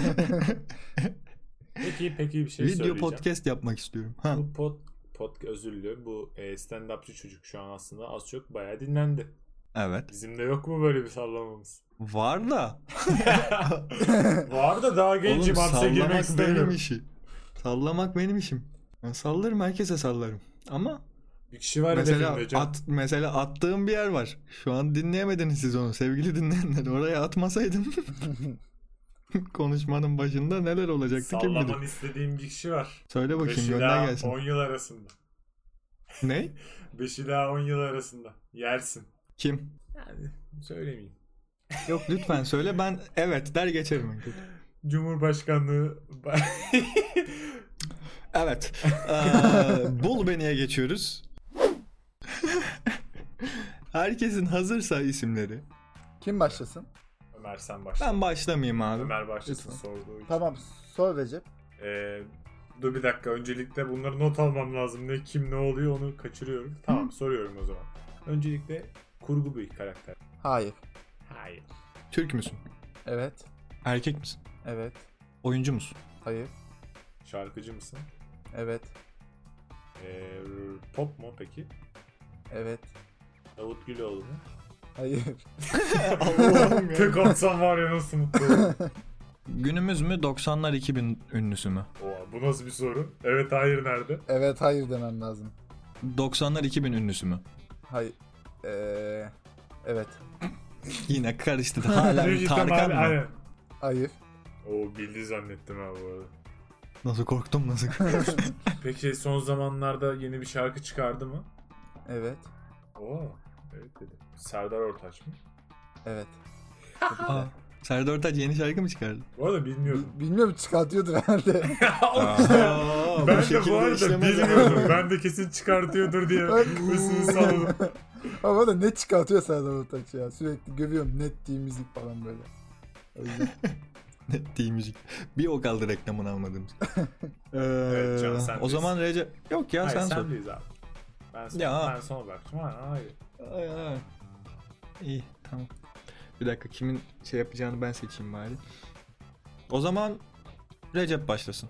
Peki peki bir şey Video söyleyeceğim. podcast yapmak istiyorum. Ha. Bu pod, pod özür diliyorum. Bu e, stand-upçı çocuk şu an aslında az çok bayağı dinlendi. Evet. Bizim de yok mu böyle bir sallamamız? Var da. Var da daha gencim Oğlum hapse girmek sallamak benim işim. Sallamak benim işim. Ben sallarım herkese sallarım. Ama Bir kişi var mesela at, mesela attığım bir yer var. Şu an dinleyemediniz siz onu sevgili dinleyenler. Oraya atmasaydım konuşmanın başında neler olacaktı kim bilir. Sallamanı istediğim bir kişi var. Söyle bakayım 5 gönder gelsin. 10 yıl arasında. Ne? 5 ila 10 yıl arasında. Yersin. Kim? Yani söylemeyeyim. Yok lütfen söyle ben evet der geçerim. Cumhurbaşkanlığı Evet. Ee, Bul Beni'ye geçiyoruz. Herkesin hazırsa isimleri. Kim başlasın? Ömer sen başla. Ben başlamayayım abi. Ömer başlasın Lütfen. sorduğu için. Tamam sor Recep. Ee, dur bir dakika öncelikle bunları not almam lazım. Ne kim ne oluyor onu kaçırıyorum. Tamam soruyorum o zaman. Öncelikle kurgu bir karakter. Hayır. Hayır. Türk müsün? Evet. Erkek misin? Evet. Oyuncu musun? Hayır. Şarkıcı mısın? Evet. Ee, pop mu peki? Evet. Davut Güloğlu mu? Hayır. Allah'ım Tek atsam var ya nasıl mutlu olurum. Günümüz mü 90'lar 2000 ünlüsü mü? Oha, bu nasıl bir soru? Evet hayır nerede? Evet hayır demem lazım. 90'lar 2000 ünlüsü mü? Hayır. Ee, evet. Yine karıştı. Hala ihtimal- Tarkan mı? aynen. Hayır. Oo bildi zannettim ha bu arada. Nasıl korktum nasıl? Peki son zamanlarda yeni bir şarkı çıkardı mı? Evet. Oo. Evet dedi. Serdar Ortaç mı? Evet. Aa, Serdar Ortaç yeni şarkı mı çıkardı? Bu arada bilmiyordum. Bi- Bilmiyorum çıkartıyordur herhalde. Aa, ben de şekilde bu arada işlemez bilmiyordum. abi. ben de kesin çıkartıyordur diye Bak. üstünü salladım. Ama da ne çıkartıyor Serdar Ortaç ya. Sürekli görüyorum net diye müzik falan böyle. O yüzden. Net değil müzik. Bir o kaldı reklamını almadığımız. Ee, Evet, Can, o zaman Recep... Yok ya Hayır, sen sor. sendeyiz abi. Ben son, Ya. ben sona bıraktım. Ha, hayır. Ay, ay. İyi tamam. Bir dakika kimin şey yapacağını ben seçeyim bari. O zaman Recep başlasın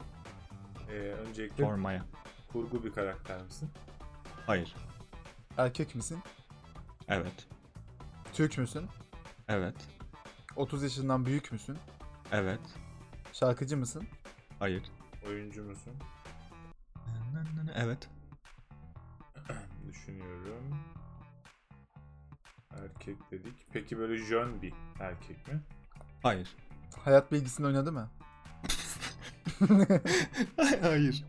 Ee, öncelikle sormaya. kurgu bir karakter misin? Hayır. Erkek misin? Evet. Türk müsün? Evet. 30 yaşından büyük müsün? Evet. Şarkıcı mısın? Hayır. Oyuncu musun? Evet. Düşünüyorum. Erkek dedik. Peki böyle jön bir erkek mi? Hayır. Hayat bilgisini oynadı mı? Hayır.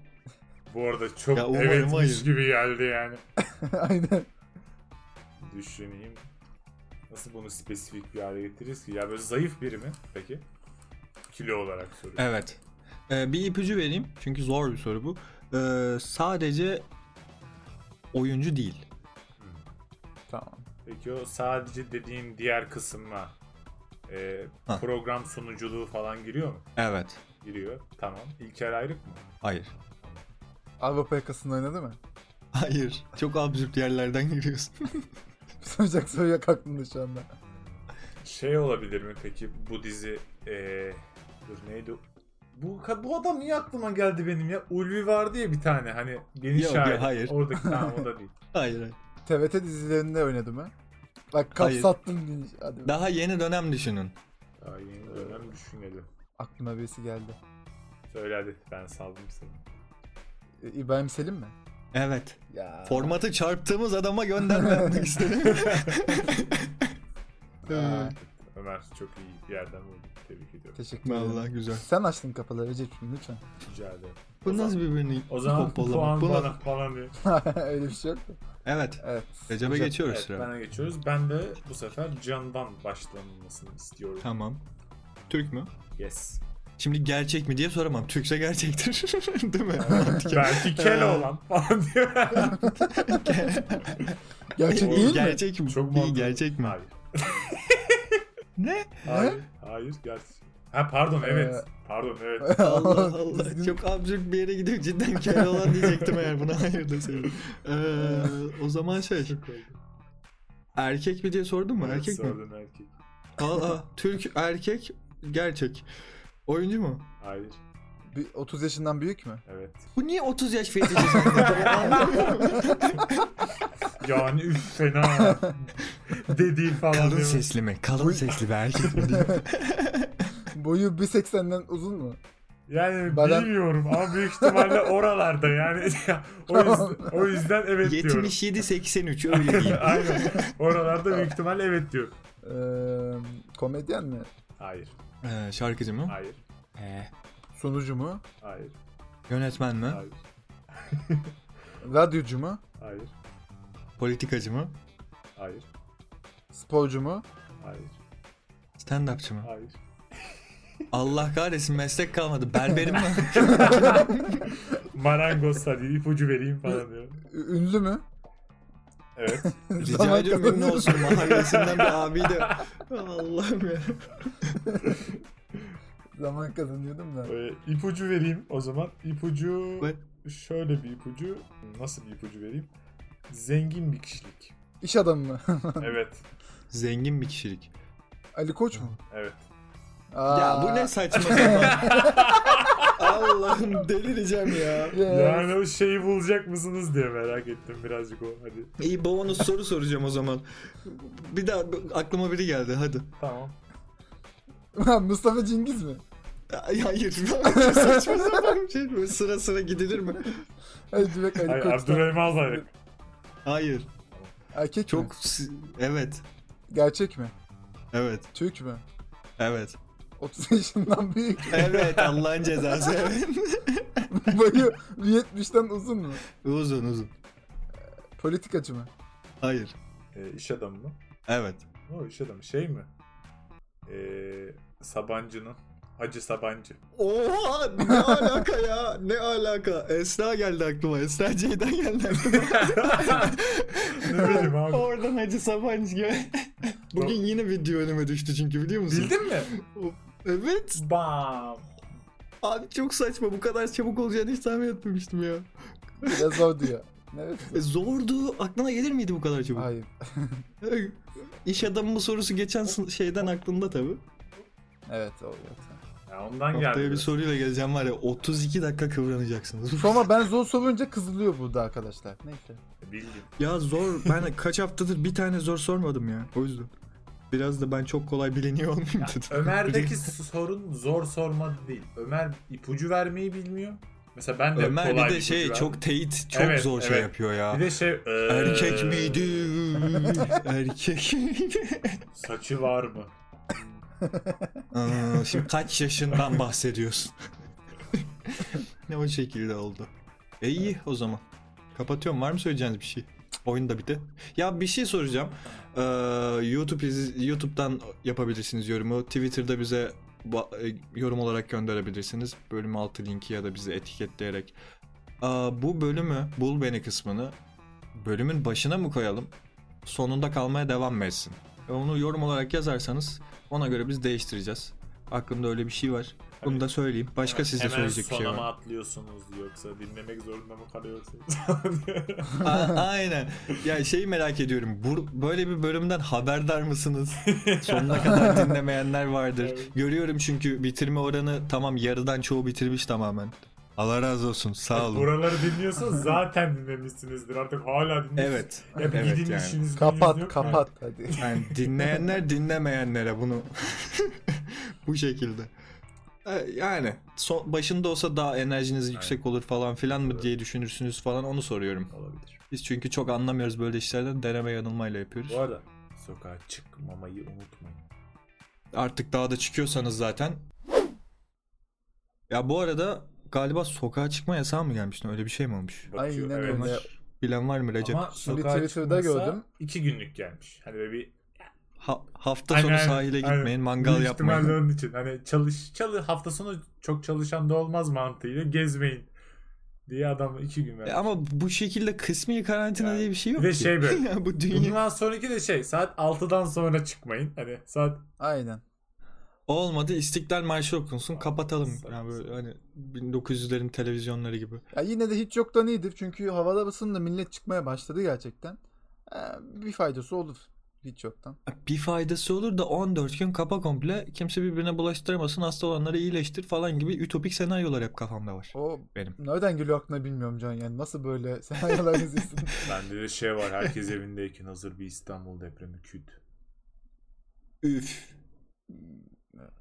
Bu arada çok Ya evetmiş hayır. gibi geldi yani. Aynen. Düşüneyim. Nasıl bunu spesifik bir hale getiririz ki? Ya böyle zayıf biri mi peki? Kilo olarak soruyorum. Evet. Ee, bir ipucu vereyim çünkü zor bir soru bu. Ee, sadece oyuncu değil. Tamam. Peki o sadece dediğin diğer kısma e, Ha. program sunuculuğu falan giriyor mu? Evet. Giriyor. Tamam. İlker Ayrık mı? Hayır. Avrupa yakasında oynadı mı? Hayır. Çok absürt yerlerden giriyorsun. Soracak soru yok aklımda şu anda. Şey olabilir mi peki bu dizi e, dur neydi? Bu, bu adam niye aklıma geldi benim ya? Ulvi vardı ya bir tane hani geniş Yok, şair. yok, hayır. Oradaki tamam o da değil. hayır. hayır. TVT dizilerinde oynadı mı? Bak kapsattım. Hadi. Daha yeni dönem düşünün. Daha yeni dönem düşünelim. Aklıma birisi geldi. Söyle hadi ben saldım seni. Ee, İbrahim Selim mi? Evet. Ya. Formatı çarptığımız adama gönderme yapmak istedim. Ömer çok iyi bir yerden vurdu. Tebrik ediyorum. teşekkür ederim. Vallahi güzel. Sen açtın kapıları Recep'ciğim lütfen. Rica ederim. Bu nasıl birbirini O zaman puan Bu bana falan diye. Öyle bir şey yok mu? Evet. Evet. Recep'e Recep. geçiyoruz Evet, sıra. bana geçiyoruz. Ben de bu sefer Can'dan başlanmasını istiyorum. Tamam. Türk mü? Yes. Şimdi gerçek mi diye soramam. Türkse gerçektir. Değil mi? Belki Keloğlan falan diyor. Gerçek değil mi? gerçek mi? Çok mantıklı. gerçek mi? Hayır. Ne? Hayır. Hayır. Gerçi. Ha pardon evet. Ee, Pardon evet. Allah Allah. Çok absürt bir yere gidiyor. Cidden Keloğlan diyecektim eğer buna hayır deseydim. Ee, o zaman şey. Çok oldu. Erkek mi diye sordun mu? Evet, erkek mi? sordun erkek. Aa, Türk erkek gerçek. Oyuncu mu? Hayır. Bir 30 yaşından büyük mü? Evet. Bu niye 30 yaş fetişi. Yani üf fena. Dedi falan Kalın diyor. sesli mi? Kalın sesli bir erkek mi? Boyu 1.80'den uzun mu? Yani Bana- bilmiyorum ama büyük ihtimalle oralarda yani o yüzden, o yüzden evet diyorum. 77-83 öyle diyeyim. Aynen. Oralarda büyük ihtimalle evet diyorum. Ee, komedyen mi? Hayır. Ee, şarkıcı mı? Hayır. Ee, Sunucu mu? Hayır. yönetmen mi? Hayır. Radyocu mu? Hayır. Politikacı mı? Hayır. Sporcu mu? Hayır. Stand-upçı mı? Hayır. Allah kahretsin meslek kalmadı. Berberim mi? Marangoz hadi ipucu vereyim falan diyor. Ü- Ünlü mü? Evet. Rica Zaman ediyorum ünlü olsun mahallesinden bir abi de. Allah'ım ya. Zaman kazanıyordum da. Ee, ipucu vereyim o zaman. İpucu Ver. şöyle bir ipucu. Nasıl bir ipucu vereyim? Zengin bir kişilik. İş adamı mı? Evet. Zengin bir kişilik. Ali Koç mu? Evet. Aa, Ya bu ne saçma sapan. Allah'ım delireceğim ya. Yani o şeyi bulacak mısınız diye merak ettim birazcık o. Hadi. İyi bonus soru soracağım o zaman. Bir daha aklıma biri geldi hadi. Tamam. Mustafa Cengiz mi? Ay, Hayır. saçma sapan bir şey. Böyle sıra sıra gidilir mi? Hayır direkt Ali Hayır, Koç'tan. Abdurrahim Albayrak. Hayır. Erkek Çok mi? si- evet. Gerçek mi? Evet. Türk mü? Evet. 30 yaşından büyük. Evet Allah'ın cezası evet. Boyu 1.70'den uzun mu? uzun uzun. Politikacı mı? Hayır. Ee, iş adamı mı? Evet. O iş adamı şey mi? Ee, Sabancı'nın. Hacı Sabancı. Oha ne alaka ya? Ne alaka? Esra geldi aklıma. Esra Ceydan geldi aklıma. ne bileyim abi. Oradan Hacı Sabancı gibi. Bugün yine video önüme düştü çünkü biliyor musun? Bildin mi? Evet. Bam. Abi çok saçma. Bu kadar çabuk olacağını hiç tahmin etmemiştim ya. Biraz zor diyor. Evet. E, zordu. Aklına gelir miydi bu kadar çabuk? Hayır. İş adamı mı sorusu geçen şeyden aklımda tabii. Evet o yok. Ya ondan Haftaya geldi. bir soruyla geleceğim var ya 32 dakika kıvranacaksınız. Ama ben zor sorunca kızılıyor burada arkadaşlar. Neyse. Bildim. ya zor ben kaç haftadır bir tane zor sormadım ya o yüzden. Biraz da ben çok kolay biliniyor olmayayım dedim. Ömer'deki sorun zor sorma değil. Ömer ipucu vermeyi bilmiyor. Mesela ben de Ömer kolay bir de ipucu şey verdim. çok teyit çok Evet, zor şey evet. yapıyor ya. Bir de şey ee, Erkek miydi? Erkek. Saçı var mı? Aa, şimdi kaç yaşından bahsediyorsun? ne o şekilde oldu. E iyi o zaman. Kapatıyorum. Var mı söyleyeceğiniz bir şey? Oyun da bitti. Ya bir şey soracağım. Ee, YouTube YouTube'dan yapabilirsiniz yorumu. Twitter'da bize e, yorum olarak gönderebilirsiniz. Bölüm altı linki ya da bizi etiketleyerek. Aa, bu bölümü, bul beni kısmını bölümün başına mı koyalım? Sonunda kalmaya devam mı etsin? Onu yorum olarak yazarsanız ona göre biz değiştireceğiz. Aklımda öyle bir şey var. Bunu Hani da söyleyeyim. Başka Hemen söyleyecek bir şey sona var. mı atlıyorsunuz yoksa dinlemek zorunda mı kalıyorsunuz? A- aynen. Ya şeyi merak ediyorum. Bu, böyle bir bölümden haberdar mısınız? Sonuna kadar dinlemeyenler vardır. Evet. Görüyorum çünkü bitirme oranı tamam yarıdan çoğu bitirmiş tamamen. Allah razı olsun. Sağ olun. Buraları dinliyorsanız zaten dinlemişsinizdir. Artık hala dinliyorsunuz. Evet. Ya bir evet gidin yani. işiniz Kapat kapat hadi. Yani dinleyenler dinlemeyenlere bunu bu şekilde. E, Yani son, başında olsa daha enerjiniz yüksek olur falan filan mı Evet. diye düşünürsünüz falan onu soruyorum. Olabilir. Biz çünkü çok anlamıyoruz böyle işlerden deneme yanılmayla yapıyoruz. Bu arada sokağa çıkmamayı unutmayın. Artık daha da çıkıyorsanız zaten. Ya bu arada galiba sokağa çıkma yasağı mı gelmiş? Öyle bir şey mi olmuş? Bakıyor, Aynen evet. öyle. Bilen var mı Recep? Ama Şimdi Twitter'da çıkmasa gördüm. iki günlük gelmiş. Hani böyle bir Ha- hafta Aynen, sonu sahile aynen. gitmeyin, mangal Büyük yapmayın. ihtimalle onun için. Hani çalış, çalı hafta sonu çok çalışan da olmaz mantığıyla gezmeyin diye adam iki gün vermiş. E ama bu şekilde kısmi karantina Yani. diye bir şey yok Ve ki. şey böyle, Ya bu dünya Bundan sonraki de şey saat 6'dan sonra çıkmayın. Hani saat Aynen. olmadı İstiklal Marşı okunsun kapatalım. Yani böyle hani 1900'lerin televizyonları gibi. Ya yine de hiç yoktan iyidir. Çünkü havada ısındı millet çıkmaya başladı gerçekten. Ee, bir faydası olur. Hiç yoktan. Bir faydası olur da 14 gün kapa komple kimse birbirine bulaştıramasın hasta olanları iyileştir falan gibi ütopik senaryolar hep kafamda var. O Benim. nereden geliyor aklına bilmiyorum Can yani. Nasıl böyle senaryolar izliyorsun? bende de şey var. Herkes evindeyken hazır bir İstanbul depremi küt. Üf.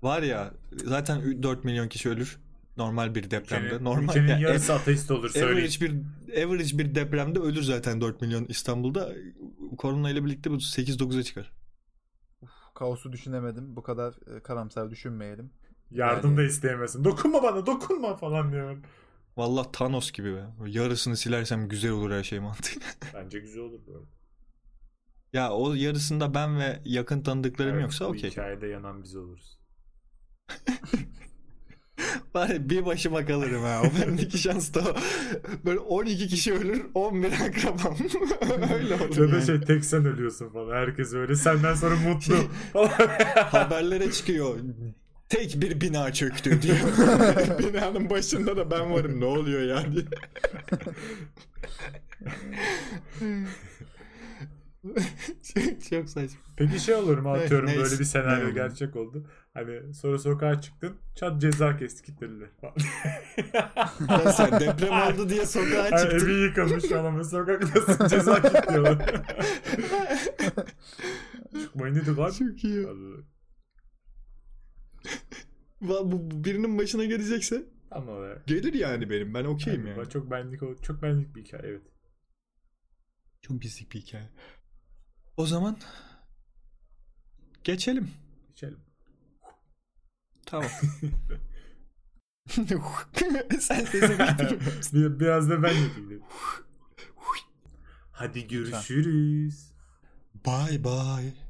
Var ya zaten 4 milyon kişi ölür normal bir depremde. Ülkenin, normal ülkenin yani yarısı ateist olur söyleyeyim. average bir average bir depremde ölür zaten 4 milyon İstanbul'da. Korona ile birlikte bu 8-9'a çıkar. Kaosu düşünemedim. Bu kadar e, karamsar düşünmeyelim. Yardım Yani- da isteyemezsin. Dokunma bana dokunma falan diyor. Vallahi Thanos gibi be. Yarısını silersem güzel olur her şey mantığı. Bence güzel olur böyle. ya o yarısında ben ve yakın tanıdıklarım Evet, yoksa bu okey. hikayede yanan biz oluruz. Ya bir başıma kalırım ha. O bendeki şans da. Böyle 12 kişi ölür 11 akrabam. Öyle olur Ya da yani. şey tek sen ölüyorsun falan. Herkes öyle. Senden sonra mutlu Şey-. Haberlere çıkıyor. Tek bir bina çöktü diyor. Binanın başında da ben varım. Ne oluyor ya diye. Çok, çok saçma. Peki şey olur mu atıyorum Neyse. böyle bir senaryo Ne olur? gerçek oldu. Hani sonra sokağa çıktın. Çat ceza kesti. Ya sen deprem oldu diye sokağa çıktın. evi yıkamış falan. Sokaktasın ceza kilitliyorlar. Çıkmayın dedik abi. Çok iyi. Bu, birinin başına gelecekse Ama be. gelir yani benim. Ben okeyim Yani yani. Çok benlik çok benlik bir hikaye evet. Çok pislik bir hikaye. O zaman geçelim. İçelim. Tamam. Sen sesi. Bir, biraz da ben yapayım dedim. Hadi görüşürüz. Bye bye.